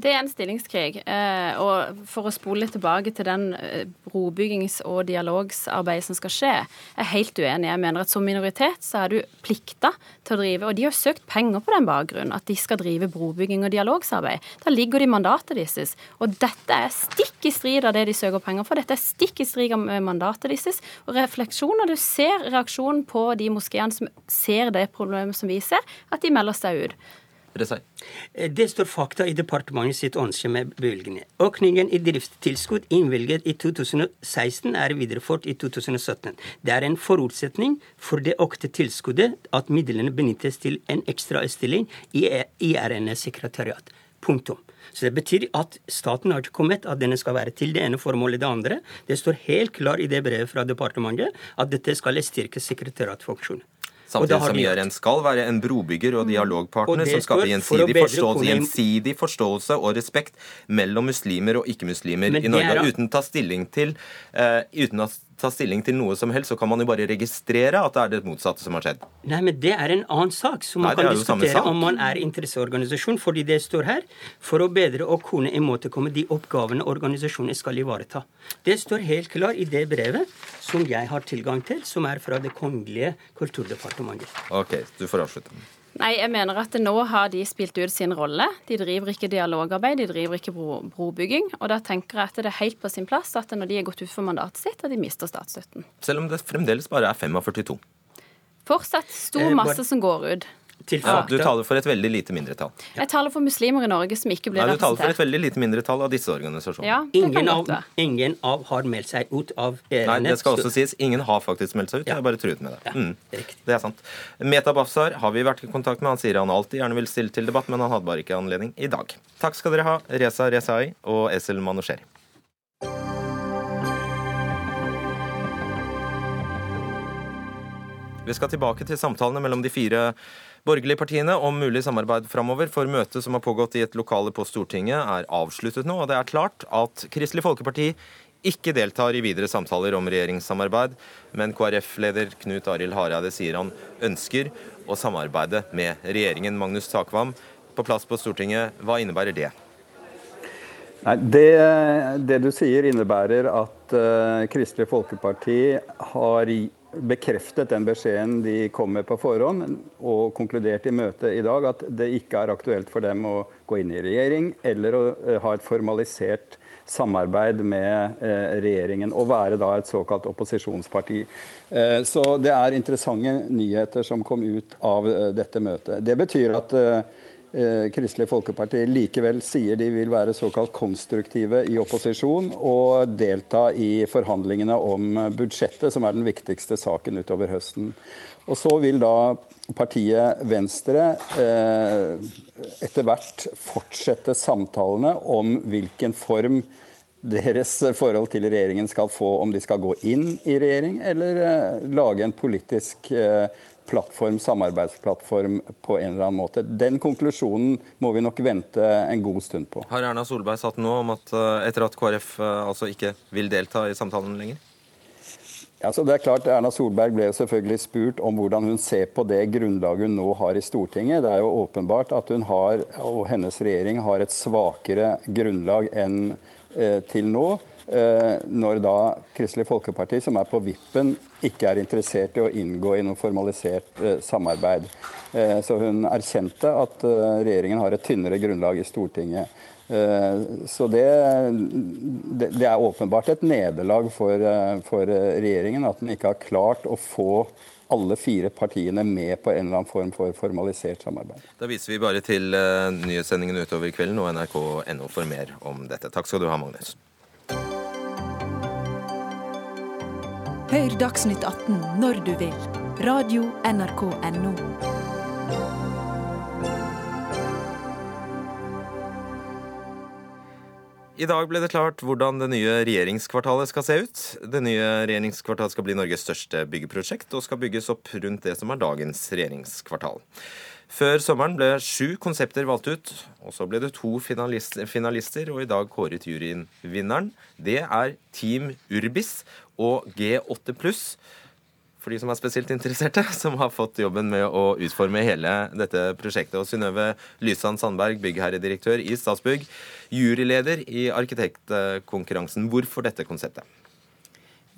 Det er en stillingskrig. Eh, og for å spole litt tilbake til den eh, brobyggings- og dialogsarbeidet som skal skje, jeg er helt uenig. Jeg mener at som minoritet så er du plikta til å drive, og de har søkt penger på den bakgrunn, at de skal drive brobygging og dialogsarbeid. Da ligger det i mandatet deres. Og dette er stikk i strid av det de søker penger for. Dette er stikk i strid av mandatet deres. Og refleksjoner, du ser reaksjonen på de moskeene som ser det problemet som vi ser, at de melder seg ut. Eh, det står fakta i departementet sitt ønske med bevilgninger. Økningen i driftstilskudd innvilget i 2016 er videreført i 2017. Det er en forutsetning for det økte tilskuddet at midlene benyttes til en ekstra stilling i IRN-sekretariat. Punktum. Så det betyr at staten har ikke kommet at denne skal være til det ene formålet det andre. Det står helt klart i det brevet fra departementet at dette skal styrke sekretariatfunksjonen. Samtidig som IRN skal være en brobygger og dialogpartner som skaper gjensidig forståelse, gjensidig forståelse og respekt mellom muslimer og ikke-muslimer i Norge. Uten å ta stilling til uh, uten å ta stilling til noe som helst, så kan man jo bare registrere at det er det motsatte som har skjedd. Nei, men det er en annen sak som man Nei, kan diskutere om man er interesseorganisasjon, fordi det står her for å bedre å kunne imøtekomme de oppgavene organisasjonen skal ivareta. Det står helt klart i det brevet som jeg har tilgang til, som er fra Det kongelige kulturdepartementet. Ok, du får avslutte. Nei, jeg mener at nå har de spilt ut sin rolle. De driver ikke dialogarbeid, de driver ikke bro, brobygging. Og da tenker jeg at det er helt på sin plass at når de er gått ut for mandatet sitt, at de mister statsstøtten. Selv om det fremdeles bare er 45 av 42? Fortsatt stor eh, masse som går ut. Ja, du taler for et veldig lite mindretall. Jeg taler for muslimer i Norge som ikke blir representert. Nei, Du taler for et veldig lite mindretall av disse organisasjonene. Ja, ingen, av, ingen, av, har meldt seg ut av eh, Nei, det skal også sies. Ingen har faktisk meldt seg ut. Ja. Jeg har bare truet med det. Mm. Det er sant. Meta Bafsar har vi vært i kontakt med. Han sier han alltid gjerne vil stille til debatt, men han hadde bare ikke anledning i dag. Takk skal dere ha, Reza Rezai og Esel Manusheri. Vi skal tilbake til samtalene mellom de fire borgerlige partiene om mulig samarbeid framover, for møtet som har pågått i et lokale på Stortinget, er avsluttet nå. Og det er klart at Kristelig Folkeparti ikke deltar i videre samtaler om regjeringssamarbeid, men KrF-leder Knut Arild Hareide sier han ønsker å samarbeide med regjeringen. Magnus Takvam, på plass på Stortinget, hva innebærer det? Nei, det, det, du sier innebærer at uh, Kristelig Folkeparti har bekreftet den beskjeden de kom med på forhånd, og konkludert i møtet i dag at det ikke er aktuelt for dem å gå inn i regjering eller å eh, ha et formalisert samarbeid med eh, regjeringen og være da et såkalt opposisjonsparti. Eh, så det er interessante nyheter som kom ut av dette møtet. Det betyr at Kristelig Folkeparti likevel sier de vil være såkalt konstruktive i opposisjon og delta i forhandlingene om budsjettet, som er den viktigste saken utover høsten. Og så vil da partiet Venstre eh, etter hvert fortsette samtalene om hvilken form deres forhold til regjeringen skal få, om de skal gå inn i regjering eller eh, lage en politisk eh, plattform, samarbeidsplattform på en eller annen måte. Den konklusjonen må vi nok vente en god stund på. Har Erna Solberg satt nå om at etter at KrF altså ikke vil delta i samtalen lenger? Ja, så det er klart Erna Solberg ble selvfølgelig spurt om hvordan hun ser på det grunnlaget hun nå har i Stortinget. Det er jo åpenbart at hun har, og hennes regjering har et svakere grunnlag enn eh, til nå. Eh, når da Kristelig Folkeparti, som er på vippen, ikke er interessert i å inngå i noe formalisert eh, samarbeid. Eh, så hun erkjente at eh, regjeringen har et tynnere grunnlag i Stortinget. Så det, det, er åpenbart et nederlag for, for regjeringen at den ikke har klart å få alle fire partiene med på en eller annen form for formalisert samarbeid. Da viser vi bare til nyhetssendingen utover kvelden og nrk.no for mer om dette. Takk skal du ha, Magnus. Hør Dagsnytt 18 når du vil. Radio NRK Radio.nrk.no. I dag ble det klart hvordan det nye regjeringskvartalet skal se ut. Det nye regjeringskvartalet skal bli Norges største byggeprosjekt, og skal bygges opp rundt det som er dagens regjeringskvartal. Før sommeren ble sju konsepter valgt ut, og så ble det to finalister, finalister og i dag kåret juryen vinneren. Det er Team Urbis og G8 pluss for de som er spesielt interesserte, som har fått jobben med å utforme hele dette prosjektet. Og Synnøve Lysand Sandberg, byggherredirektør i Statsbygg, juryleder i arkitektkonkurransen. Hvorfor dette konseptet?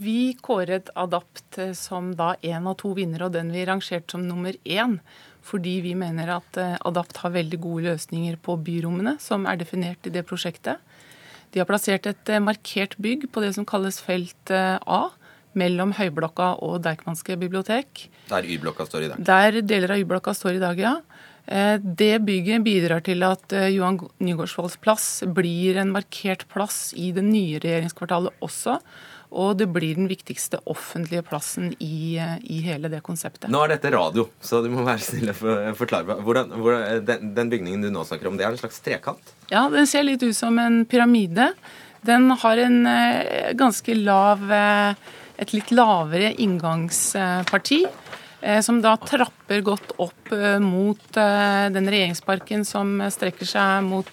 Vi kåret Adapt som da én av to vinnere, og den vi rangerte som nummer én. Fordi vi mener at eh, Adapt har veldig gode løsninger på byrommene, som er definert i det prosjektet. De har plassert et eh, markert bygg på det som kalles felt eh, A mellom Høyblokka og Deichmanske bibliotek. Der Y-blokka står i dag? Der deler av Y-blokka står i dag, ja. Det bygget bidrar til at Johan Nygaardsvolds plass blir en markert plass i det nye regjeringskvartalet også. Og det blir den viktigste offentlige plassen i, eh, i hele det konseptet. Nå er dette radio, så du må være snill og forklare meg. Hvordan, hvordan, den, den, bygningen du nå snakker om, det er en slags trekant? Ja, den ser litt ut som en pyramide. Den har en ganske lav et litt lavere inngangsparti. Eh, som da trapper godt opp eh, mot eh, den regjeringsparken som strekker seg mot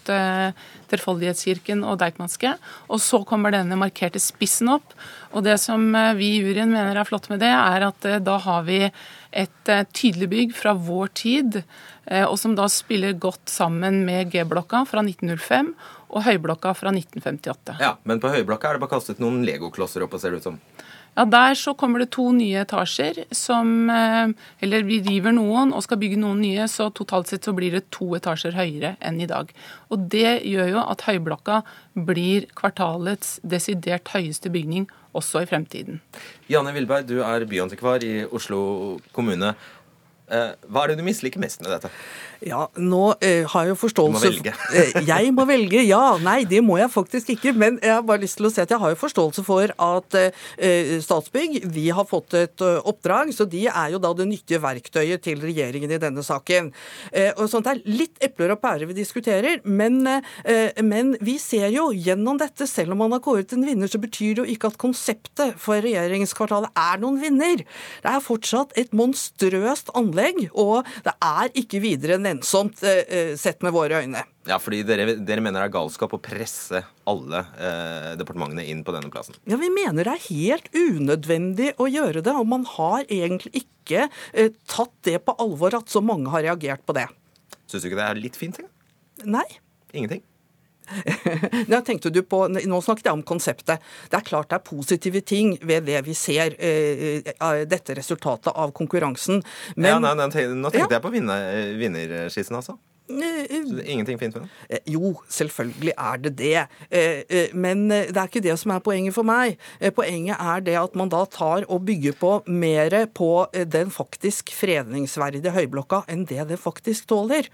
Trefoldighetskirken og Deichmanske. Og så kommer denne markerte spissen opp. Og det som vi i juryen mener er flott med det, er at da har vi et tydelig bygg fra vår tid, og som da spiller godt sammen med G-blokka fra 1905 og Høyblokka fra 1958. Ja, Men på Høyblokka er det bare kastet noen legoklosser opp, ser det ut som. Ja, Der så kommer det to nye etasjer som eh, Eller vi river noen og skal bygge noen nye, så totalt sett så blir det to etasjer høyere enn i dag. Og det gjør jo at Høyblokka blir kvartalets desidert høyeste bygning også i fremtiden. Janne Wilberg, du er byantikvar i Oslo kommune. Eh, hva er det du misliker mest med dette? Ja, nå eh, har jeg jo forståelse Du må velge. eh, jeg må velge, ja. Nei, det må jeg faktisk ikke. Men jeg har bare lyst til å si at jeg har jo forståelse for at eh, Statsbygg vi har fått et uh, oppdrag, så de er jo da det nyttige verktøyet til regjeringen i denne saken. Eh, og sånt er litt epler og pærer vi diskuterer, men, eh, men, vi ser jo gjennom dette, selv om man har kåret en vinner, så betyr det jo ikke at konseptet for regjeringskvartalet er noen vinner. Det er fortsatt et monstrøst anlegg, og det er ikke videre enn nennsomt eh, eh, sett med våre øyne. Ja, fordi dere, dere mener det er galskap å presse alle eh, departementene inn på denne plassen? Ja, vi mener det er helt unødvendig å gjøre det. Og man har egentlig ikke eh, tatt det på alvor at så mange har reagert på det. Syns du ikke det er litt fint? Ikke? Nei. Ingenting? Da tenkte du på, Nå snakket jeg om konseptet. Det er klart det er positive ting ved det vi ser, uh, dette resultatet av konkurransen. Men, ja, nei, nei, Nå tenkte ja. jeg på vinner, vinnerskissen, altså. Så ingenting fint med det? Jo, selvfølgelig er det det. Men det er ikke det som er poenget for meg. Poenget er det at man da tar og bygger på mer på den faktisk fredningsverdige høyblokka enn det det faktisk tåler.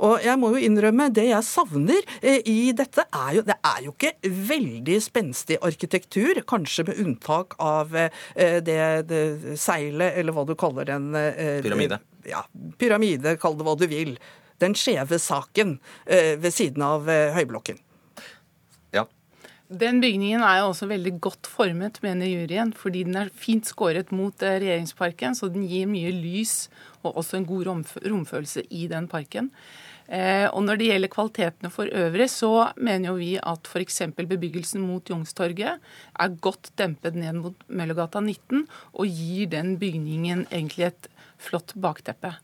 Og jeg må jo innrømme, det jeg savner eh, i dette, er jo Det er jo ikke veldig spenstig arkitektur, kanskje med unntak av eh, det, det seilet, eller hva du kaller den. eh, Pyramide. Ja, pyramide, kall det hva du vil. Den skjeve saken ved siden av høyblokken. Ja. Den bygningen er jo også veldig godt formet, mener juryen, fordi den er fint skåret mot regjeringsparken, så den gir mye lys og også en god romf- romfølelse i den parken. Eh, og Når det gjelder kvalitetene for øvrig, så mener jo vi at f.eks. bebyggelsen mot Youngstorget er godt dempet ned mot Møllergata 19 og gir den bygningen egentlig et flott bakteppe.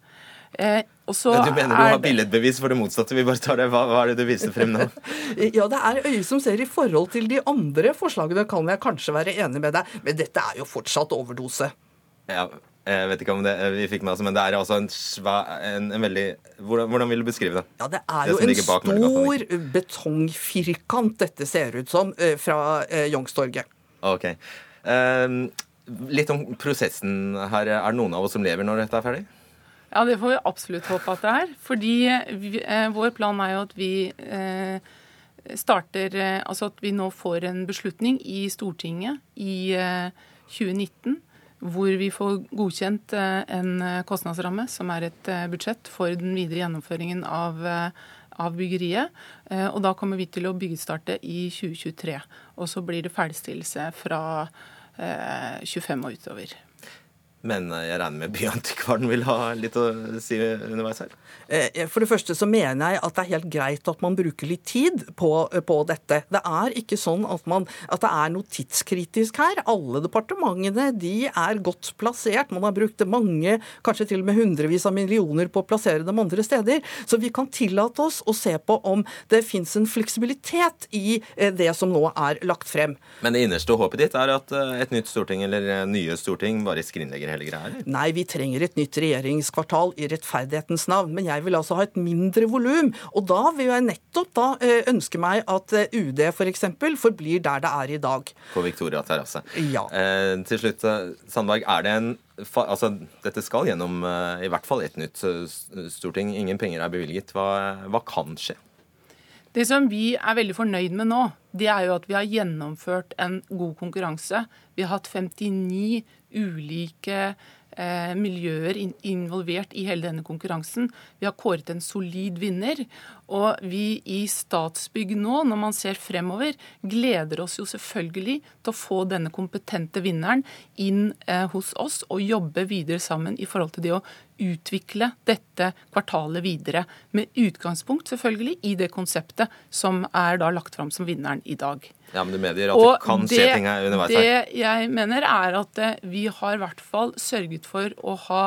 Eh, og så Men du mener du har billedbevis for det motsatte? Vi bare tar det. Hva, hva er det du viser frem nå? Ja, det er øyet som ser i forhold til de andre forslagene, kan jeg kanskje være enig med deg, men dette er jo fortsatt overdose. Ja, jeg vet ikke om det vi fikk med oss, men det er altså en svær en, en veldig hvordan, hvordan vil du beskrive det? Ja, det er jo en stor betongfirkant dette ser ut som eh, fra eh, Youngstorget. Ok. Um, litt om prosessen her. Er det noen av oss som lever når dette er ferdig? Ja, det får vi absolutt håpe at det er. Fordi vi, eh, vår plan er jo at vi eh, starter eh, Altså at vi nå får en beslutning i Stortinget i eh, 2019 hvor vi får godkjent eh, en eh, kostnadsramme, som er et eh, budsjett for den videre gjennomføringen av, av byggeriet. Og da kommer vi til å byggestarte i 2023. Og så blir det ferdigstillelse fra eh, 25 og utover. Men eh, jeg regner med byantikvaren vil ha litt å si underveis her? Eh, For det første så mener jeg at det er helt greit at man bruker litt tid på, på dette. Det er ikke sånn at, man, at det er noe tidskritisk her. Alle departementene de er godt plassert. Man har brukt mange, kanskje til og med hundrevis av millioner på å plassere dem andre steder. Så vi kan tillate oss å se på om det fins en fleksibilitet i eh, det som nå er lagt frem. Men det innerste håpet ditt er at eh, et nytt storting eller eh, nye storting bare skrinlegger hele greia? eller? Nei, vi trenger et nytt regjeringskvartal i rettferdighetens navn, men jeg vil altså ha et mindre volum. Og da vil jeg nettopp da eh, ønske meg at eh, UD f.eks. For forblir der det er i dag. På Victoria terrasse. Ja. Eh, til slutt, eh, Sandberg. Er det en altså, Dette skal gjennom i hvert fall et nytt storting. Ingen penger er bevilget. Hva, hva kan skje? Det som vi er veldig fornøyd med nå, det er jo at vi har gjennomført en god konkurranse. Vi har hatt 59 ulike eh, miljøer in involvert i hele denne konkurransen. Vi har kåret en solid vinner. Og vi i Statsbygg nå, når man ser fremover, gleder oss jo selvfølgelig til å få denne kompetente vinneren inn eh, hos oss og jobbe videre sammen i forhold til det å utvikle dette kvartalet videre. Med utgangspunkt selvfølgelig i det konseptet som er da lagt fram som vinneren i dag. Ja, men Du medgir at det kan skje ting her underveis her? det jeg mener er at eh, vi har i hvert fall sørget for å ha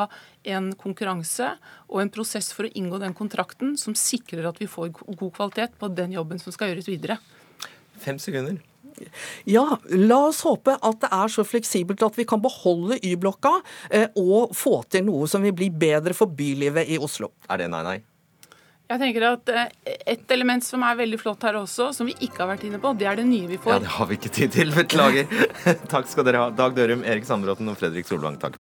en konkurranse og en prosess for å inngå den kontrakten som sikrer at vi får god kvalitet på den jobben som skal gjøres videre. Fem sekunder. Ja, la oss håpe at det er så fleksibelt at vi kan beholde Y-blokka eh, og få til noe som vil bli bedre for bylivet i Oslo. Er det nei, nei? Jeg tenker at eh, Et element som er veldig flott her også, som vi ikke har vært inne på, det er det nye vi får. Ja, Det har vi ikke tid til. Beklager. Takk skal dere ha. Dag Dørum, Erik Sandbråten og Fredrik Solvang. Takk.